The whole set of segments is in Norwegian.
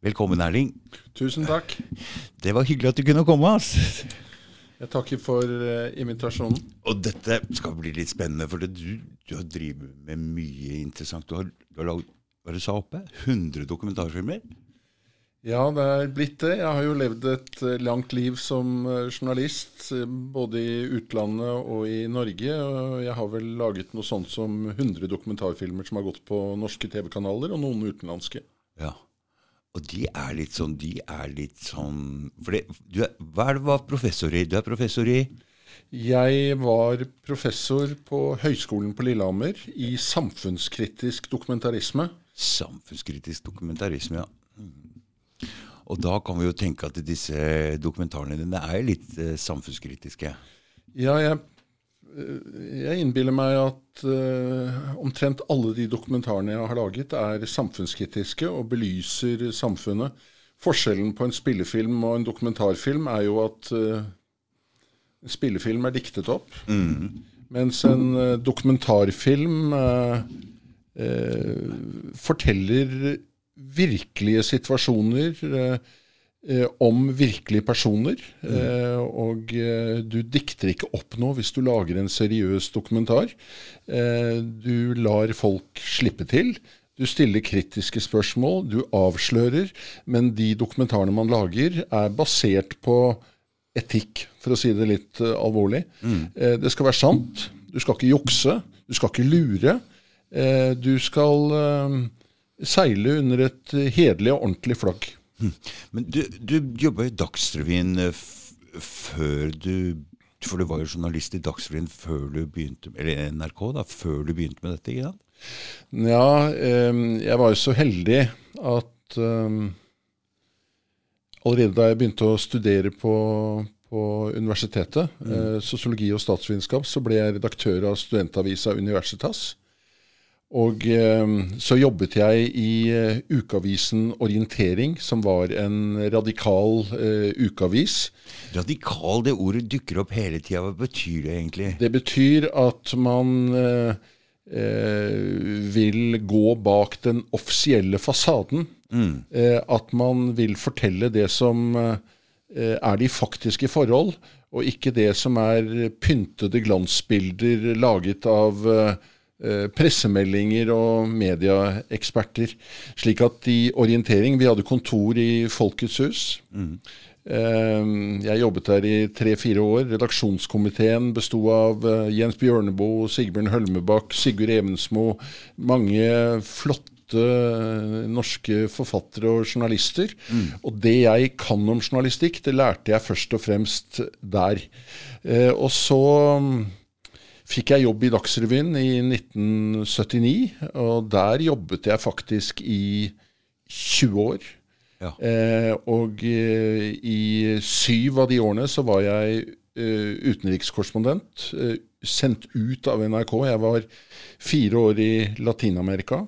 Velkommen, Erling. Tusen takk. Det var hyggelig at du kunne komme. ass. Jeg takker for uh, invitasjonen. Og dette skal bli litt spennende, for du, du har drevet med mye interessant. Du har, du har laget hva du sa oppe, 100 dokumentarfilmer. Ja, det er blitt det. Jeg har jo levd et uh, langt liv som uh, journalist, både i utlandet og i Norge. Og jeg har vel laget noe sånt som 100 dokumentarfilmer som har gått på norske TV-kanaler, og noen utenlandske. Ja. Og de er litt sånn De er litt sånn det, du er, Hva er det du var professor i? Du er professor i Jeg var professor på Høgskolen på Lillehammer i samfunnskritisk dokumentarisme. Samfunnskritisk dokumentarisme, ja. Mm. Og da kan vi jo tenke at disse dokumentarene dine er litt eh, samfunnskritiske. Ja, jeg jeg innbiller meg at uh, omtrent alle de dokumentarene jeg har laget, er samfunnskritiske og belyser samfunnet. Forskjellen på en spillefilm og en dokumentarfilm er jo at uh, en spillefilm er diktet opp, mm. mens en uh, dokumentarfilm forteller virkelige situasjoner. Eh, om virkelige personer. Mm. Eh, og eh, du dikter ikke opp noe hvis du lager en seriøs dokumentar. Eh, du lar folk slippe til. Du stiller kritiske spørsmål, du avslører. Men de dokumentarene man lager, er basert på etikk, for å si det litt alvorlig. Mm. Eh, det skal være sant. Du skal ikke jukse. Du skal ikke lure. Eh, du skal seile under et hederlig og ordentlig flagg. Men du, du jobba i Dagsrevyen eh, før du For du var jo journalist i Dagsrevyen før du begynte Eller NRK, da, før du begynte med dette? ikke sant? Ja, jeg var jo så heldig at um, allerede da jeg begynte å studere på, på universitetet, mm. sosiologi og statsvitenskap, så ble jeg redaktør av studentavisa Universitas. Og eh, så jobbet jeg i uh, ukeavisen Orientering, som var en radikal uh, ukeavis. Radikal, det ordet dukker opp hele tida. Hva betyr det egentlig? Det betyr at man uh, vil gå bak den offisielle fasaden. Mm. at man vil fortelle det som er de faktiske forhold, og ikke det som er pyntede glansbilder laget av Eh, pressemeldinger og medieeksperter. Slik at i orientering Vi hadde kontor i Folkets hus. Mm. Jeg jobbet der i tre-fire år. Redaksjonskomiteen besto av eh, Jens Bjørneboe, Sigbjørn Hølmebakk, Sigurd Evensmo. Mange flotte norske forfattere og journalister. Mm. Og det jeg kan om journalistikk, det lærte jeg først og fremst der. Og så fikk jeg jobb i Dagsrevyen i 1979, og der jobbet jeg faktisk i 20 år. Ja. Eh, og eh, i syv av de årene så var jeg eh, utenrikskorrespondent, eh, sendt ut av NRK. Jeg var fire år i Latin-Amerika,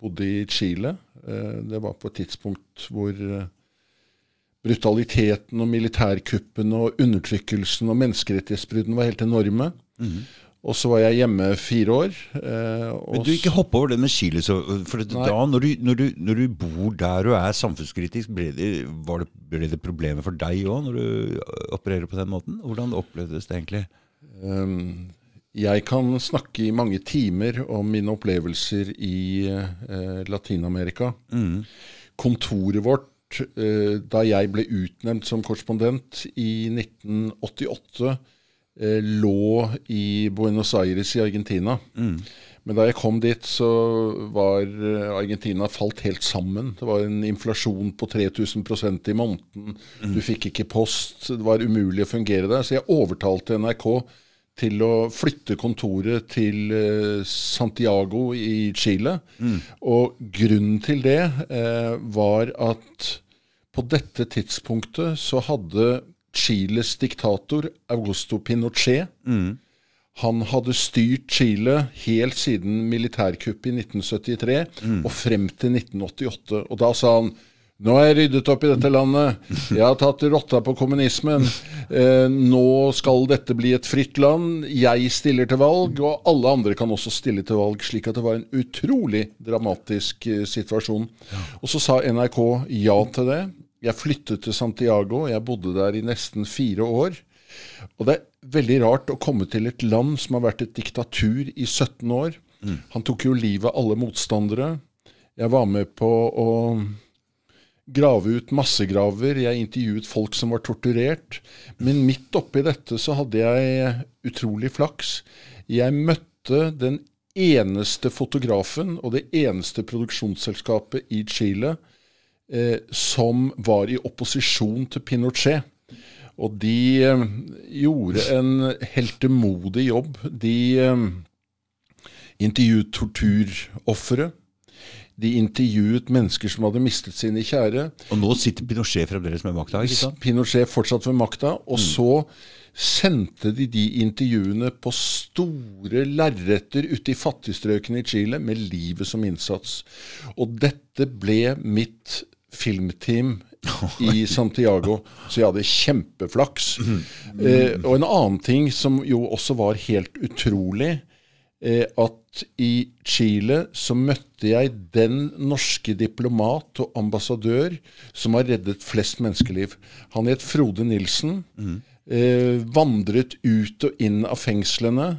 bodde i Chile. Eh, det var på et tidspunkt hvor eh, brutaliteten og militærkuppene og undertrykkelsen og menneskerettighetsbruddene var helt enorme. Mm -hmm. Og så var jeg hjemme fire år. Eh, Men du ikke hoppe over det med Chile. Så, for da, når du, når, du, når du, bor der og er samfunnskritisk, ble det, det, ble det problemet for deg òg når du opererer på den måten? Hvordan opplevdes det egentlig? Um, jeg kan snakke i mange timer om mine opplevelser i eh, Latin-Amerika. Mm. Kontoret vårt, eh, da jeg ble utnevnt som korrespondent i 1988 Eh, lå i Buenos Aires i Argentina. Mm. Men da jeg kom dit, så var eh, Argentina falt helt sammen. Det var en inflasjon på 3000% i måneden. Mm. Du fikk ikke post. Det var umulig å fungere der. Så jeg overtalte NRK til å flytte kontoret til eh, Santiago i Chile. Mm. Og grunnen til det eh, var at på dette tidspunktet så hadde Chiles diktator Augusto Pinochet. Mm. Han hadde styrt Chile helt siden militærkuppet i 1973 mm. og frem til 1988. Og da sa han Nå har jeg ryddet opp i dette landet. Jeg har tatt rotta på kommunismen. Eh, nå skal dette bli et fritt land. Jeg stiller til valg, og alle andre kan også stille til valg. Slik at det var en utrolig dramatisk eh, situasjon. Og så sa NRK ja til det. Jeg flyttet til Santiago. Jeg bodde der i nesten fire år. Og det er veldig rart å komme til et land som har vært et diktatur i 17 år. Mm. Han tok jo livet av alle motstandere. Jeg var med på å grave ut massegraver. Jeg intervjuet folk som var torturert. Men midt oppi dette så hadde jeg utrolig flaks. Jeg møtte den eneste fotografen og det eneste produksjonsselskapet i Chile eh, som var i opposisjon til Pinochet. Og de eh, gjorde en heltemodig jobb. De eh, intervjuet torturofre. De intervjuet mennesker som hadde mistet sine kjære. Og nå sitter Pinochet fremdeles med makta? ikke sant? Pinochet fortsatt ved makta. Og mm. så sendte de de intervjuene på store lerreter ute i fattigstrøkene i Chile med livet som innsats. Og dette ble mitt filmteam i Santiago, så jeg hadde kjempeflaks. Eh, og en annen ting som jo også var helt utrolig, Eh, at i Chile så møtte jeg den norske diplomat og ambassadør som har reddet flest menneskeliv. Han het Frode Nilsen. Eh, vandret ut og inn av fengslene.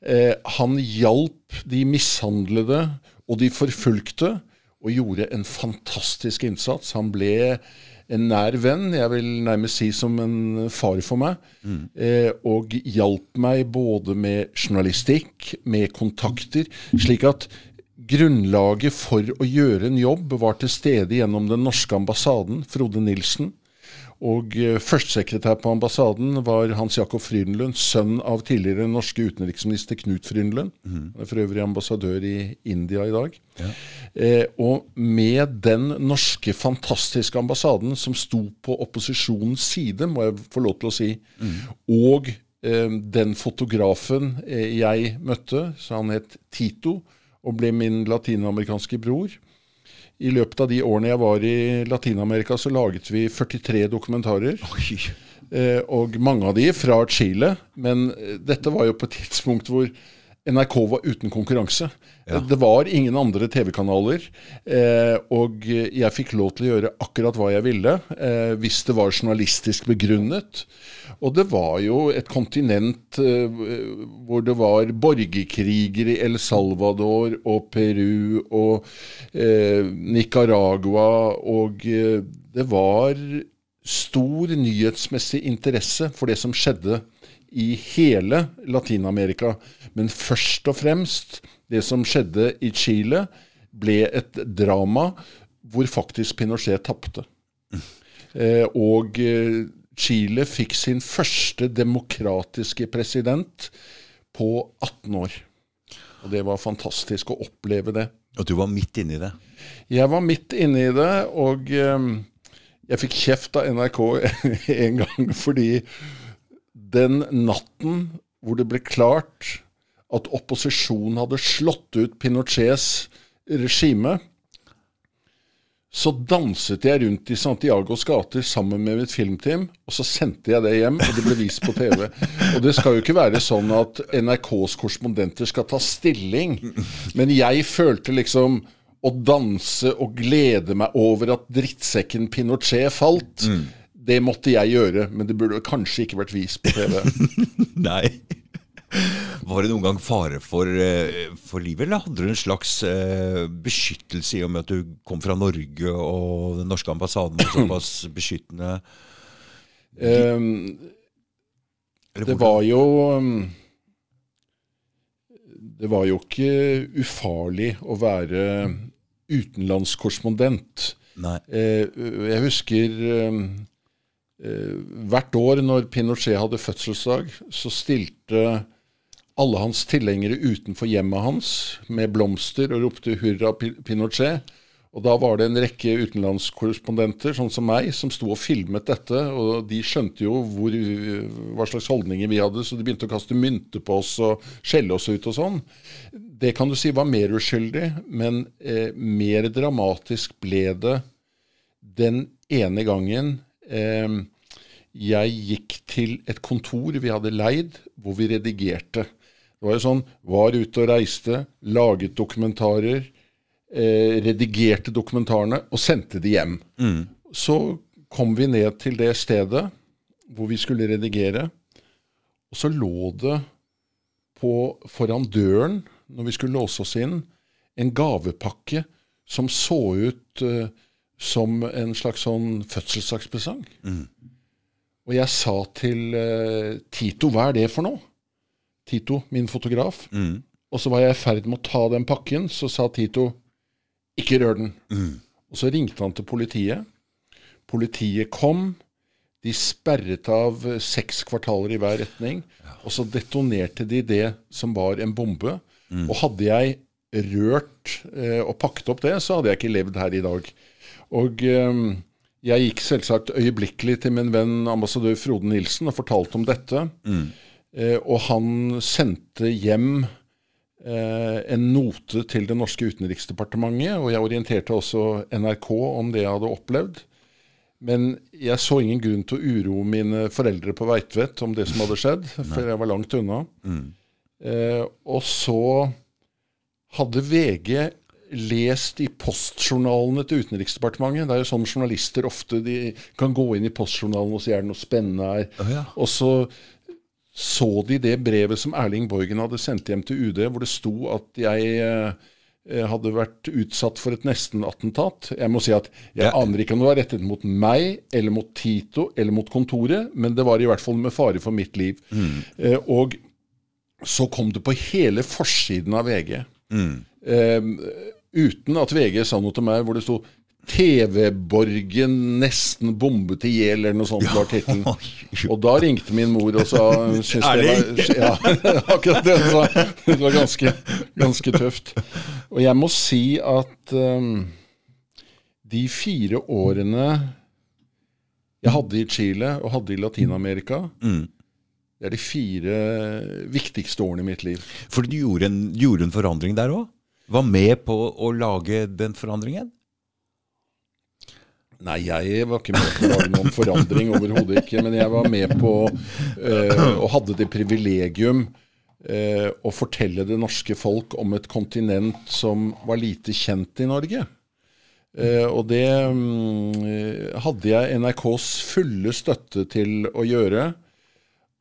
Eh, han hjalp de mishandlede og de forfulgte, og gjorde en fantastisk innsats. Han ble en nær venn, jeg vil nærmest si som en far for meg, mm. eh, og hjalp meg både med journalistikk, med kontakter, slik at grunnlaget for å gjøre en jobb var til stede gjennom den norske ambassaden, Frode Nilsen. Og eh, førstesekretær på ambassaden var Hans Jakob Frydenlund, sønn av tidligere norske utenriksminister Knut Frydenlund. Mm. For øvrig ambassadør i India i dag. Ja. Eh, og med den norske fantastiske ambassaden som sto på opposisjonens side, må jeg få lov til å si, mm. og eh, den fotografen eh, jeg møtte, så han het Tito, og ble min latinamerikanske bror, i løpet av de årene jeg var i Latin-Amerika, så laget vi 43 dokumentarer. Oi. og mange av de fra Chile. Men eh, dette var jo på et tidspunkt hvor NRK var uten konkurranse. Ja. Det var ingen andre TV-kanaler. Eh, og jeg fikk lov til å gjøre akkurat hva jeg ville, eh, hvis det var journalistisk begrunnet. Og det var jo et kontinent eh, hvor det var borgerkriger i El Salvador og Peru og eh, Nicaragua, og eh, det var stor nyhetsmessig interesse for det som skjedde i hele Latin-Amerika. Men først og fremst, det som skjedde i Chile, ble et drama hvor faktisk Pinochet tapte. Eh, og eh, Chile fikk sin første demokratiske president på 18 år. Og det var fantastisk å oppleve det. Og du var midt inne i det? Jeg var midt inne i det, og um, jeg fikk kjeft av NRK en gang fordi den natten hvor det ble klart at opposisjonen hadde slått ut Pinochets regime, så danset jeg rundt i Santiagos gater sammen med mitt filmteam, og så sendte jeg det hjem, og det ble vist på TV. Og det skal jo ikke være sånn at NRKs korrespondenter skal ta stilling, men jeg følte liksom å danse og glede meg over at drittsekken Pinochet falt. Mm. Det måtte jeg gjøre, men det burde kanskje ikke vært vist på TV. Nei. Var det noen gang fare for, eh, for livet, eller hadde du en slags uh, beskyttelse i og med at du kom fra Norge og den norske ambassaden var såpass beskyttende? Um, det var jo um, Det var jo ikke ufarlig å være utenlandskorrespondent. Nei. Uh, jeg husker uh, hvert år når Pinochet hadde fødselsdag, så stilte alle hans tilhengere utenfor hjemmet hans med blomster og ropte 'hurra Pinochet'. Og Da var det en rekke utenlandskorrespondenter, sånn som meg, som sto og filmet dette. Og de skjønte jo hvor, hva slags holdninger vi hadde, så de begynte å kaste mynter på oss og skjelle oss ut og sånn. Det kan du si var mer uskyldig, men eh, mer dramatisk ble det den ene gangen eh, jeg gikk til et kontor vi hadde leid, hvor vi redigerte. Det var jo sånn Var ute og reiste, laget dokumentarer, eh, redigerte dokumentarene og sendte de hjem. Mm. Så kom vi ned til det stedet hvor vi skulle redigere, og så lå det på, foran døren, når vi skulle låse oss inn, en gavepakke som så ut uh, som en slags sånn fødselsdagspresang. Mm. Og jeg sa til uh, Tito, hva er det for noe? Tito, min fotograf. Mm. Og så var jeg i ferd med å ta den pakken, så sa Tito, ikke rør den. Mm. Og så ringte han til politiet. Politiet kom. De sperret av seks kvartaler i hver retning. Og så detonerte de det som var en bombe. Mm. Og hadde jeg rørt eh, og pakket opp det, så hadde jeg ikke levd her i dag. Og eh, jeg gikk selvsagt øyeblikkelig til min venn ambassadør Frode Nilsen og fortalte om dette. Mm. Eh, og han sendte hjem eh, en note til det norske utenriksdepartementet, og jeg orienterte også NRK om det jeg hadde opplevd. Men jeg så ingen grunn til å uroe mine foreldre på Veitvet om det som hadde skjedd, for jeg var langt unna. Mm. Eh, og så hadde VG lest i postjournalene til Utenriksdepartementet. Det er jo sånn journalister ofte de kan gå inn i postjournalen og si er det noe spennende her. Oh, ja. Og så så de det brevet som Erling Borgen hadde sendt hjem til UD, hvor det sto at jeg eh, Eh, hadde vært utsatt for et nestenattentat. Jeg må si at jeg ja. aner ikke om det var rettet mot meg eller mot Tito eller mot kontoret, men det var i hvert fall med fare for mitt liv. Mm. Eh, og så kom det på hele forsiden av VG. Mm. Eh, uten at VG sa noe til meg hvor det sto TV-borgen nesten bombet i hjel, eller noe sånt ja. var tittelen. Og da ringte min mor og sa var, ja, akkurat det. Det var ganske, ganske tøft. Og jeg må si at um, de fire årene jeg hadde i Chile og hadde i Latin-Amerika mm. Det er de fire viktigste årene i mitt liv. For du gjorde en, gjorde en forandring der òg? Var med på å lage den forandringen? Nei, jeg var ikke med på å lage noen forandring, overhodet ikke. Men jeg var med på eh, og hadde det privilegium eh, å fortelle det norske folk om et kontinent som var lite kjent i Norge. Eh, og det mm, hadde jeg NRKs fulle støtte til å gjøre.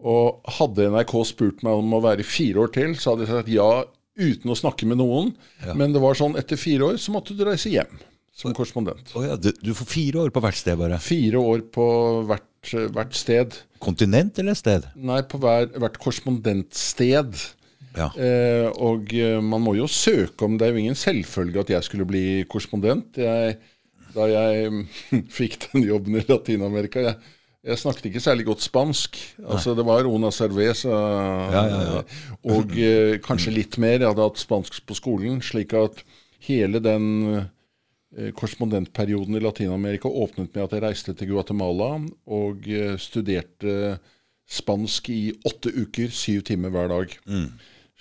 Og hadde NRK spurt meg om å være fire år til, så hadde jeg sagt ja uten å snakke med noen. Ja. Men det var sånn etter fire år så måtte du reise hjem som korrespondent. Oh ja, du, du, får fire år på hvert sted, bare? Fire år på hvert, hvert sted. Kontinent eller sted? Nei, på hver, hvert korrespondentsted. Ja. Eh, og eh, man må jo søke om Det er jo ingen selvfølge at jeg skulle bli korrespondent. Jeg, da jeg fikk den jobben i Latin-Amerika jeg, jeg, snakket ikke særlig godt spansk. Altså Det var una cerveza ja, ja, og eh, kanskje litt mer. Jeg hadde hatt spansk på skolen. Slik at hele den korrespondentperioden i Latin-Amerika åpnet med at jeg reiste til Guatemala og eh, studerte spansk i åtte uker, syv timer hver dag. Mm.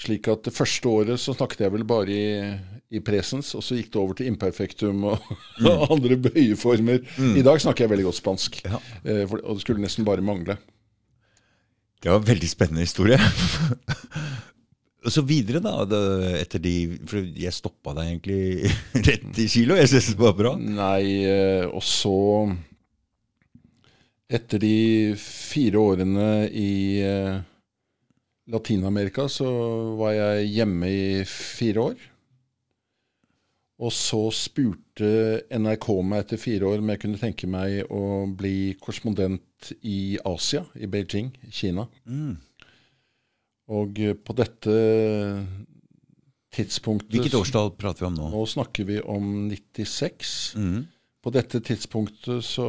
Slik at det første året så snakket jeg vel bare i, i presens, og så gikk det over til imperfektum og mm. andre bøyeformer. Mm. I dag snakker jeg veldig godt spansk, ja. Eh, for, og det skulle nesten bare mangle. Det var en veldig spennende historie. Og så videre, da, etter de For jeg stoppa deg egentlig rett i kilo. Jeg syns det var bra. Nei, eh, og så Etter de fire årene i eh, Latin-Amerika så var jeg hjemme i fire år. Og så spurte NRK meg etter fire år om jeg kunne tenke meg å bli korrespondent i Asia, i Beijing, Kina. Mm. Og eh, på dette tidspunktet Hvilket årstall prater vi om nå? Nå snakker vi om 96. Mm. På dette tidspunktet så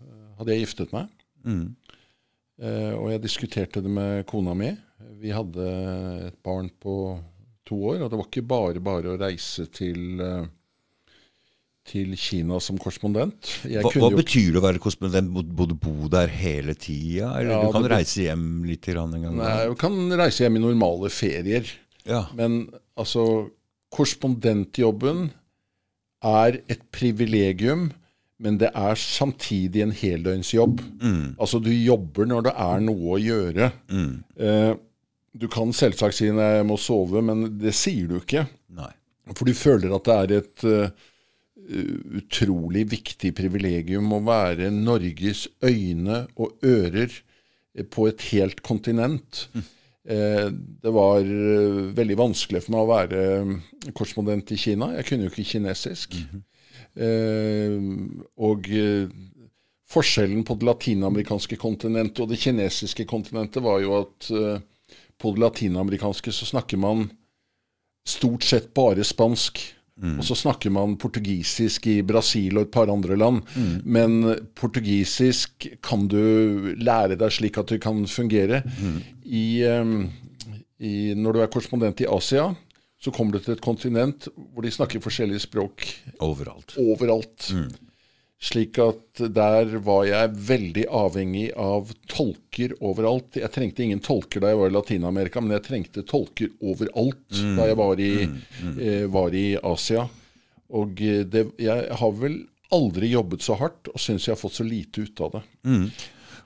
eh, hadde jeg giftet meg. Mm. Eh, og jeg diskuterte det med kona mi. Vi hadde et barn på to år, og det var ikke bare bare å reise til eh, til Kina som korrespondent. Hva, hva betyr det å være korrespondent? Må du bo der hele tida? Eller ja, du kan reise hjem litt en gang? Nei, du kan reise hjem i normale ferier. Ja. Men altså, korrespondentjobben er et privilegium men det er samtidig en heldøgnsjobb. Mm. Altså, du jobber når det er noe å gjøre. Mm. Eh, du kan selvsagt si jeg må sove', men det sier du ikke. Nei. For du føler at det er et uh, utrolig viktig privilegium å være Norges øyne og ører på et helt kontinent. Mm. Eh, det var uh, veldig vanskelig for meg å være korrespondent i Kina. Jeg kunne jo ikke kinesisk. Mm -hmm. og eh, forskjellen på det latinamerikanske kontinentet og det kinesiske kontinentet var jo at eh, på det latinamerikanske så snakker man stort sett bare spansk. Og så snakker man portugisisk i Brasil og et par andre land. Men portugisisk kan du lære deg slik at det kan fungere. I, um, i, når du er korrespondent i Asia, så kommer du til et kontinent hvor de snakker forskjellige språk Overalt. overalt. Slik at der var jeg veldig avhengig av tolker overalt. Jeg trengte ingen tolker da jeg var i Latin-Amerika, men jeg trengte tolker overalt da jeg var i, eh, var i Asia. Og eh, det, jeg har vel aldri jobbet så hardt, og syns jeg har fått så lite ut av det.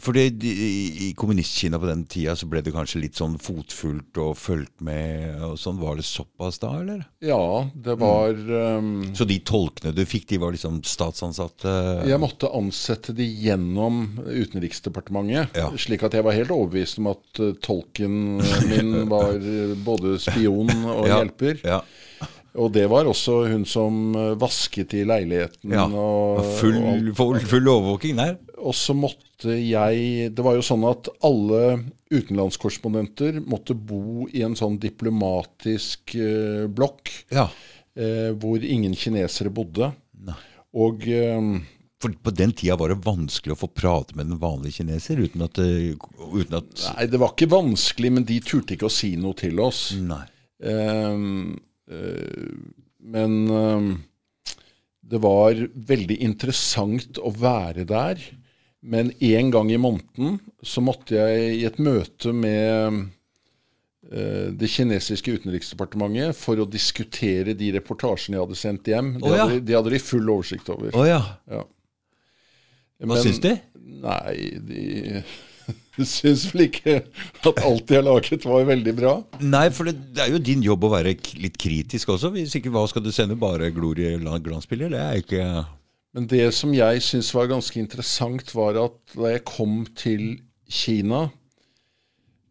Mm. For i, kommunistkina på den tida så ble det kanskje litt sånn fotfulgt og fulgt med og sånn. Var det såpass da, eller? Ja, det var um, Så de tolkene du fikk, de var liksom statsansatte? Jeg måtte ansette de gjennom Utenriksdepartementet, Ja. slik at jeg var helt overbevist om at eh, tolken min var både spion og Ja. hjelper. Ja. Og det var også hun som eh, vasket i leiligheten. ja. Og, Full, og, full, full overvåking der? og så måtte jeg Det var jo sånn at alle utenlandskorrespondenter måtte bo i en sånn diplomatisk eh, blokk Ja. eh, hvor ingen kinesere bodde. Nei. Og eh, For på den tida var det vanskelig å få prate med den vanlige kineser uten at, uten at Nei, det var ikke vanskelig, men de turte ikke å si noe til oss. Nei. Eh, men ehm, det var veldig interessant å være der. Men en gang i måneden så måtte jeg i et møte med eh, det kinesiske utenriksdepartementet for å diskutere de reportasjene jeg hadde sendt hjem. De, oh, ja. hadde, de hadde de full oversikt over. Oh, ja. Ja. Hva Men- syns de? Nei, de syns vel ikke at alt de har laget var veldig bra. Nei, for det, det er jo din jobb å være litt kritisk også. Hvis ikke, hva skal du sende? Bare Glorie glansbilder? Det er ikke Men det som jeg syns var ganske interessant, var at da jeg kom til Kina,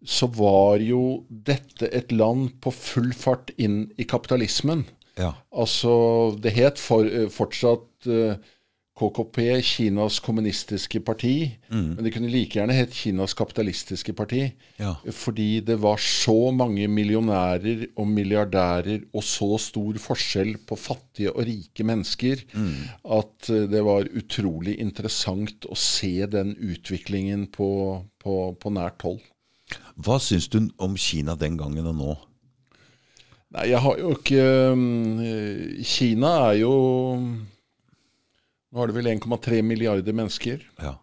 så var jo dette et land på full fart inn i kapitalismen. Ja. Altså, det het for, eh, fortsatt eh, KKP, Kinas kommunistiske parti, men det kunne like gjerne hett Kinas kapitalistiske parti. Ja. Fordi det var så mange millionærer og milliardærer og så stor forskjell på fattige og rike mennesker at eh, det var utrolig interessant å se den utviklingen på, på, på nært hold. Hva syns du om Kina den gangen og nå? Nei, jeg har jo ikke mm, Kina er jo Nå er det vel 1,3 milliarder mennesker. Ja.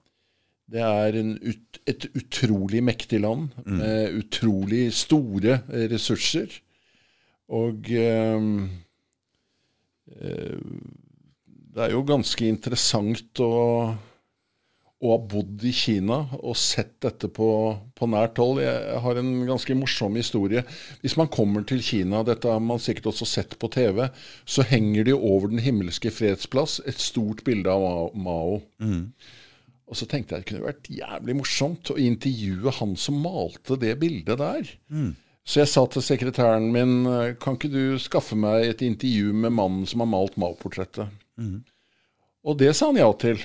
Det er en ut, et utrolig mektig land med utrolig store eh, ressurser. Og eh, eh, det er jo ganske interessant å, å har bodd i Kina og sett dette på, på nært hold. Jeg har en ganske morsom historie. Hvis man kommer til Kina, dette har man sikkert også sett på TV, så henger det over Den himmelske fredsplass et stort bilde av Mao. Mao. Og så tenkte jeg det kunne vært jævlig morsomt å intervjue han som malte det bildet der. Så jeg sa til sekretæren min kan ikke du skaffe meg et intervju med mannen som har malt Mao-portrettet. Og det sa han ja til.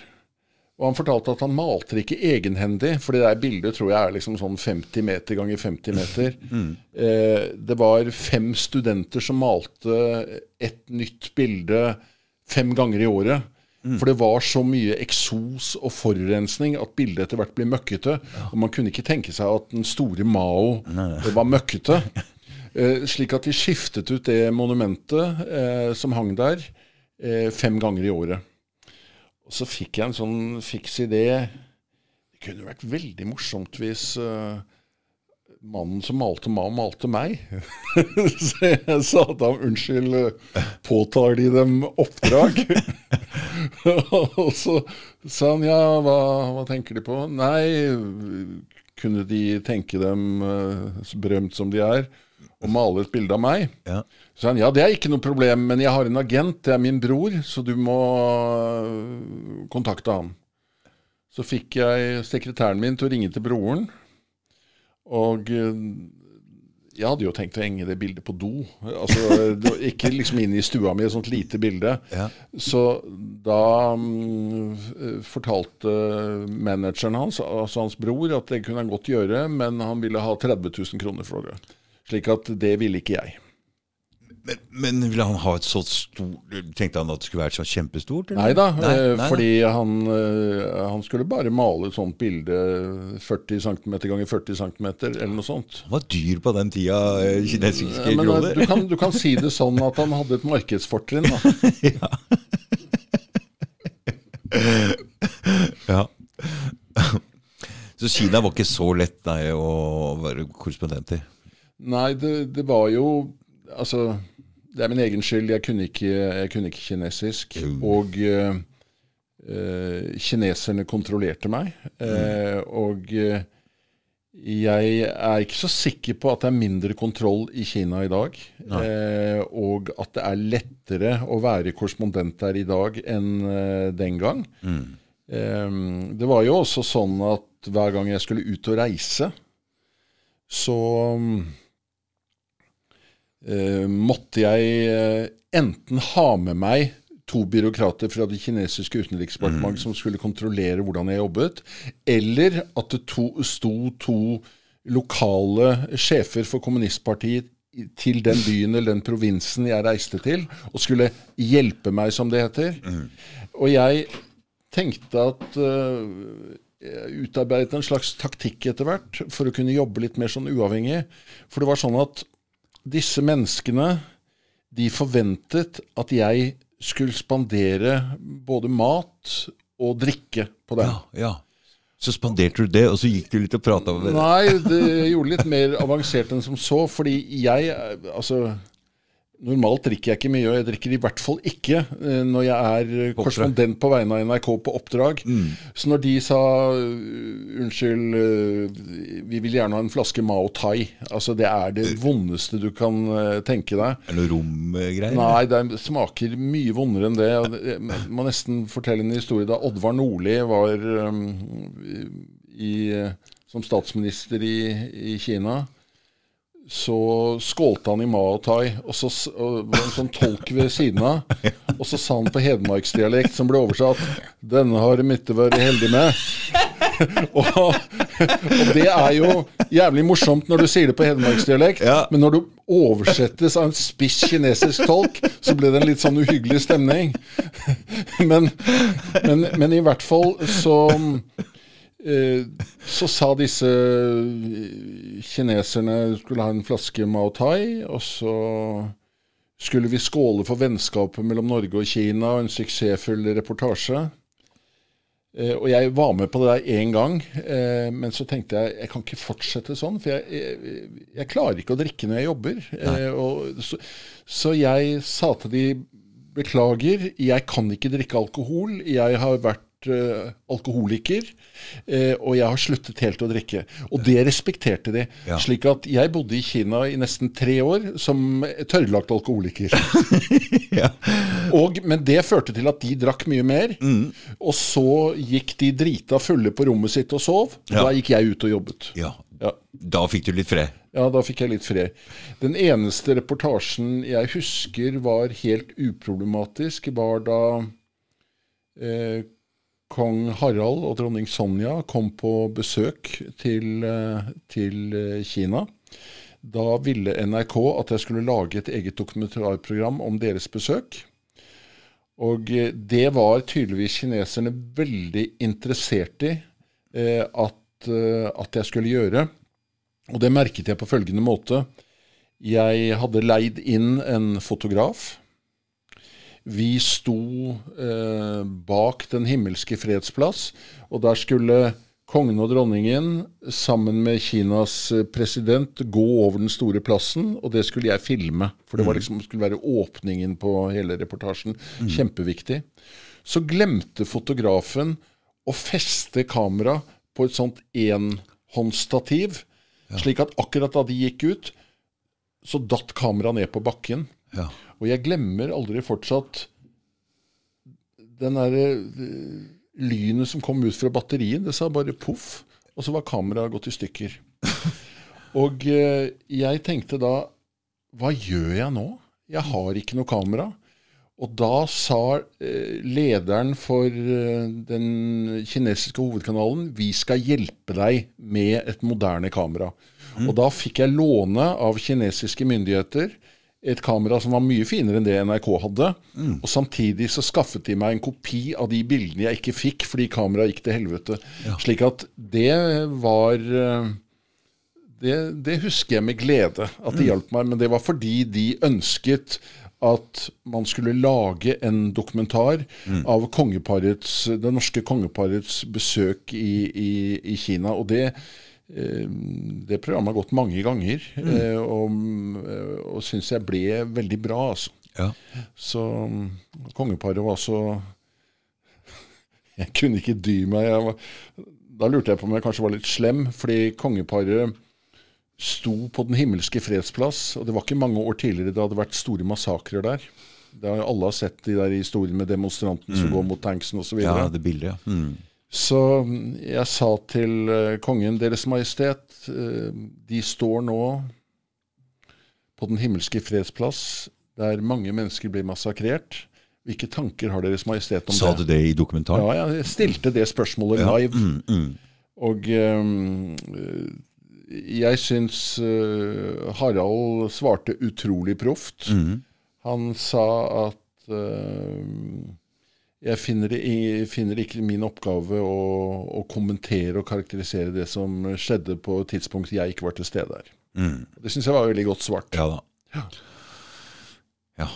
Og han fortalte at han malte det ikke egenhendig, for det der bildet tror jeg er liksom sånn 50 meter ganger 50 meter. Eh, det var fem studenter som malte et nytt bilde fem ganger i året. For det var så mye eksos og forurensning at bildet etter hvert ble møkkete. Og man kunne ikke tenke seg at den store Mao Nei. var møkkete. Eh, slik at de skiftet ut det monumentet eh, som hang der, eh, fem ganger i året. Og så fikk jeg en sånn fiks idé. Det kunne vært veldig morsomt hvis uh, mannen som malte meg, malte meg. så jeg sa da unnskyld, eh, påtar de dem oppdrag? og så sa han ja, hva, hva, tenker de på? Nei, kunne de tenke dem uh, berømt som de er, og male et bilde av meg? Ja. Så han ja, det er ikke noe problem, men jeg har en agent, det er min bror, så du må uh, kontakte han. Så fikk jeg sekretæren min til å ringe til broren. Og uh, jeg hadde jo tenkt å henge det bildet på do. Altså, ikke liksom inn i stua mi, et sånt lite bilde. Ja. Så da um, fortalte manageren hans, altså hans bror, at det kunne han godt gjøre, men han ville ha 30 000 kroner for det. Slik at det ville ikke jeg. Men, men, ville han ha et så stort Tenkte han at det skulle være så kjempestort? Eller? Neida, nei, da, fordi han, eh, han, skulle bare male et sånt bilde 40 cm ganger 40 cm, eller noe sånt. Han var dyr på den tida, eh, kinesiske ja, kroner. Du kan, du kan si det sånn at han hadde et markedsfortrinn, da. ja. Så Kina var ikke så lett nei, å være korrespondent i? Nei, det, det var jo Altså det er min egen skyld. Jeg kunne ikke, jeg kunne ikke kinesisk. Og uh, kineserne kontrollerte meg. Uh, og uh, jeg er ikke så sikker på at det er mindre kontroll i Kina i dag. og at det er lettere å være korrespondent der i dag enn den gang. Mm. det var jo også sånn at hver gang jeg skulle ut og reise, så um, eh, måtte jeg eh, enten ha med meg to byråkrater fra det kinesiske utenriksdepartementet mm. som skulle kontrollere hvordan jeg jobbet, eller at det to, sto to lokale sjefer for kommunistpartiet til den byen eller den provinsen jeg reiste til, og skulle hjelpe meg, som det heter. Mm. Og jeg tenkte at uh, jeg utarbeidet en slags taktikk etter hvert for å kunne jobbe litt mer sånn uavhengig. For det var sånn at disse menneskene de forventet at jeg skulle spandere både mat og drikke på dem. Ja, ja. Så spanderte du det, og så gikk du litt og prata med det? Nei, det gjorde litt mer avansert enn som så. Fordi jeg Altså Normalt drikker jeg ikke mye, og jeg drikker i hvert fall ikke eh, når jeg er korrespondent på vegne av NRK på oppdrag. Mm. Så når de sa uh, unnskyld, uh, vi vil gjerne ha en flaske Mao Tai Altså Det er det vondeste du kan tenke deg. Er det noe romgreier? Nei, det smaker mye vondere enn det. Jeg må nesten fortelle en historie da Oddvar Nordli var um, i, som statsminister i, i Kina så skålte han i Mao Tai, og så og var en sånn tolk ved siden av. Og så sa han på hedmarksdialekt, som ble oversatt 'Denne har ikke vært heldig med'. og, og, det er jo jævlig morsomt når du sier det på hedmarksdialekt, ja. men når du oversettes av en spiss kinesisk tolk, så ble det en litt sånn uhyggelig stemning. men, men, men i hvert fall så så sa disse eh, kineserne skulle ha en flaske Mao Tai, og så skulle vi skåle for vennskapet mellom Norge og Kina, og en suksessfull reportasje. Eh, og jeg var med på det der én gang, men så tenkte jeg jeg kan ikke fortsette sånn. For jeg, jeg, jeg klarer ikke å drikke når jeg jobber. Så, så, jeg sa til de beklager, jeg kan ikke drikke alkohol. Jeg har vært uh, alkoholiker, uh, og jeg har sluttet helt å drikke. Og det respekterte de. Ja. Slik at jeg bodde i Kina i nesten tre år som tørrlagt alkoholiker. ja. og, men det førte til at de drakk mye mer. Mm. Og så gikk de drita fulle på rommet sitt og sov. Og ja. Da gikk jeg ut og jobbet. Ja. Da fikk du litt fred? Ja, da fikk jeg litt fred. Den eneste reportasjen jeg husker var helt uproblematisk, var da eh, kong Harald og dronning Sonja kom på besøk til, eh, til, eh, Kina. Da ville NRK at jeg skulle lage et eget dokumentarprogram om deres besøk. Og eh, det var tydeligvis kineserne veldig interessert i eh, at, at, jeg skulle gjøre. Og det merket jeg på følgende måte. Jeg hadde leid inn en fotograf vi sto eh, bak Den himmelske fredsplass, og der skulle kongen og dronningen sammen med Kinas eh, president gå over den store plassen, og det skulle jeg filme. For det var mm. liksom, skulle være åpningen på hele reportasjen. Mm. Kjempeviktig. så glemte fotografen å feste kamera på et sånt enhåndsstativ, slik at akkurat da de gikk ut, så datt kameraet ned på bakken. Ja. Og jeg glemmer aldri fortsatt den derre eh, lynet som kom ut fra batteriet. Det sa bare poff, og så var kameraet gått i stykker. og eh, jeg tenkte da Hva gjør jeg nå? Jeg har ikke noe kamera. Og da sa eh, lederen for den kinesiske hovedkanalen vi skal hjelpe deg med et moderne kamera. Mm. Og da fikk jeg låne av kinesiske myndigheter et kamera som var mye finere enn det NRK hadde. Mm. Og samtidig så skaffet de meg en kopi av de bildene jeg ikke fikk fordi kameraet gikk til helvete. Ja. Slik at det var eh, det, det, husker jeg med glede at de mm. hjalp meg. Men det var fordi de ønsket at man skulle lage en dokumentar mm. av det norske kongeparets besøk i, i, i Kina. Og det, det programmet har gått mange ganger, mm. Eh, og, eh, og syns jeg ble veldig bra. altså. Ja. Så kongeparet var så Jeg kunne ikke dy meg. Var, da lurte jeg på om jeg kanskje var litt slem, fordi kongeparet sto på Den himmelske fredsplass. Og det var ikke mange år tidligere det hadde vært store massakrer der. Det har Alle sett de der historiene med demonstrantene mm. som går mot tanksen osv. Ja, det bildet, ja. Mm. Så jeg sa til uh, kongen, Deres Majestet, uh, de står nå på Den himmelske fredsplass, der mange mennesker blir massakrert. Hvilke tanker har Deres Majestet om sa det? Sa du det i dokumentaren? Ja, jeg stilte det spørsmålet live. Ja. Mm, mm. Og um, jeg syns uh, Harald svarte utrolig proft. Mm. Han sa at uh, jeg finner, jeg finner, ikke min oppgave å, å, kommentere og karakterisere det som skjedde på et tidspunkt jeg ikke var til stede her. Mm. Det syns jeg var veldig godt svart. Ja da. Ja. Ja,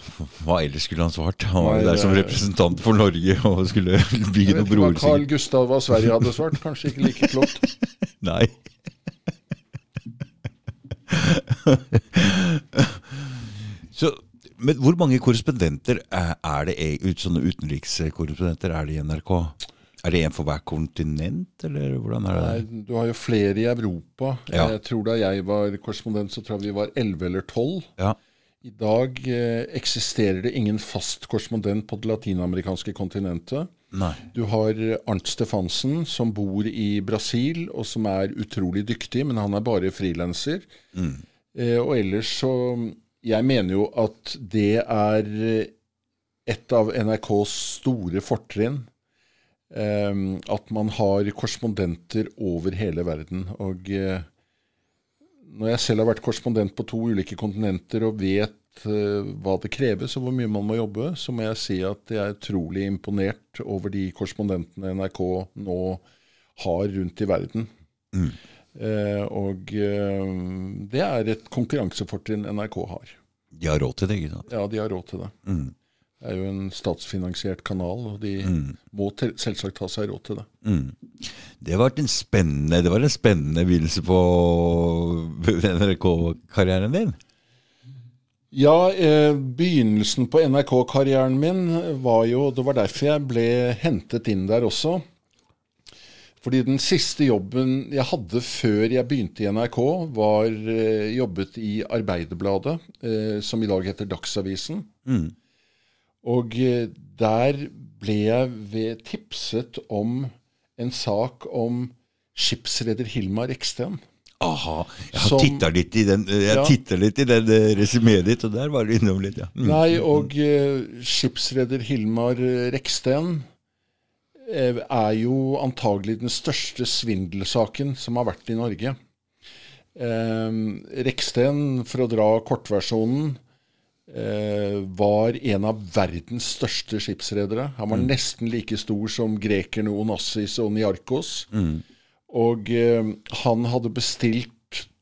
Hva ellers skulle han svart? Han var jo der som representant for Norge og skulle bygge noen broer. Carl Gustav av Sverige hadde svart. Kanskje ikke like klokt. Nei. Så, men hvor mange korrespondenter er det, sånne utenrikskorrespondenter er det i NRK? Er det en for hver kontinent, eller hvordan er det? Nei, du har jo flere i Europa. Ja. Jeg tror Da jeg var korrespondent, så tror jeg vi var 11 eller 12. Ja. I dag eh, eksisterer det ingen fast korrespondent på det latinamerikanske kontinentet. Nei. Du har Arnt Stefansen, som bor i Brasil, og som er utrolig dyktig, men han er bare frilanser. Mm. Eh, og ellers så Jeg mener jo at det er et av NRKs store fortrinn. Eh, at man har korrespondenter over hele verden. Og eh, når jeg selv har vært korrespondent på to ulike kontinenter og vet uh, hva det kreves og hvor mye man må jobbe, så må jeg si at jeg er utrolig imponert over de korrespondentene NRK nå har rundt i verden. Mm. Uh, og uh, det er et konkurransefortrinn NRK har. De har råd til det, ikke sant? Ja, de har råd til det. Mm. Det er jo en statsfinansiert kanal, og de mm. må selvsagt ta seg råd til det. Mm. Det, var en spennende, det var en spennende begynnelse på NRK-karrieren din? Ja, eh, begynnelsen på NRK-karrieren min var jo Det var derfor jeg ble hentet inn der også. Fordi den siste jobben jeg hadde før jeg begynte i NRK, var eh, jobbet i Arbeiderbladet, eh, som i dag heter Dagsavisen. Mm. Og eh, der ble jeg tipset om en sak om skipsreder Hilmar Eksten. Aha. Jeg har titta litt i den Jeg ja. litt i den eh, resumeet ditt, og der var du innom litt, ja. Mm. Nei, og uh, skipsreder Hilmar Reksten er jo antagelig den største svindelsaken som har vært i Norge. Eh, Reksten, for å dra kortversjonen, var en av verdens største skipsredere. Han var mm. nesten like stor som grekerne Onassis og Niarkos. Mm. Og eh, han hadde bestilt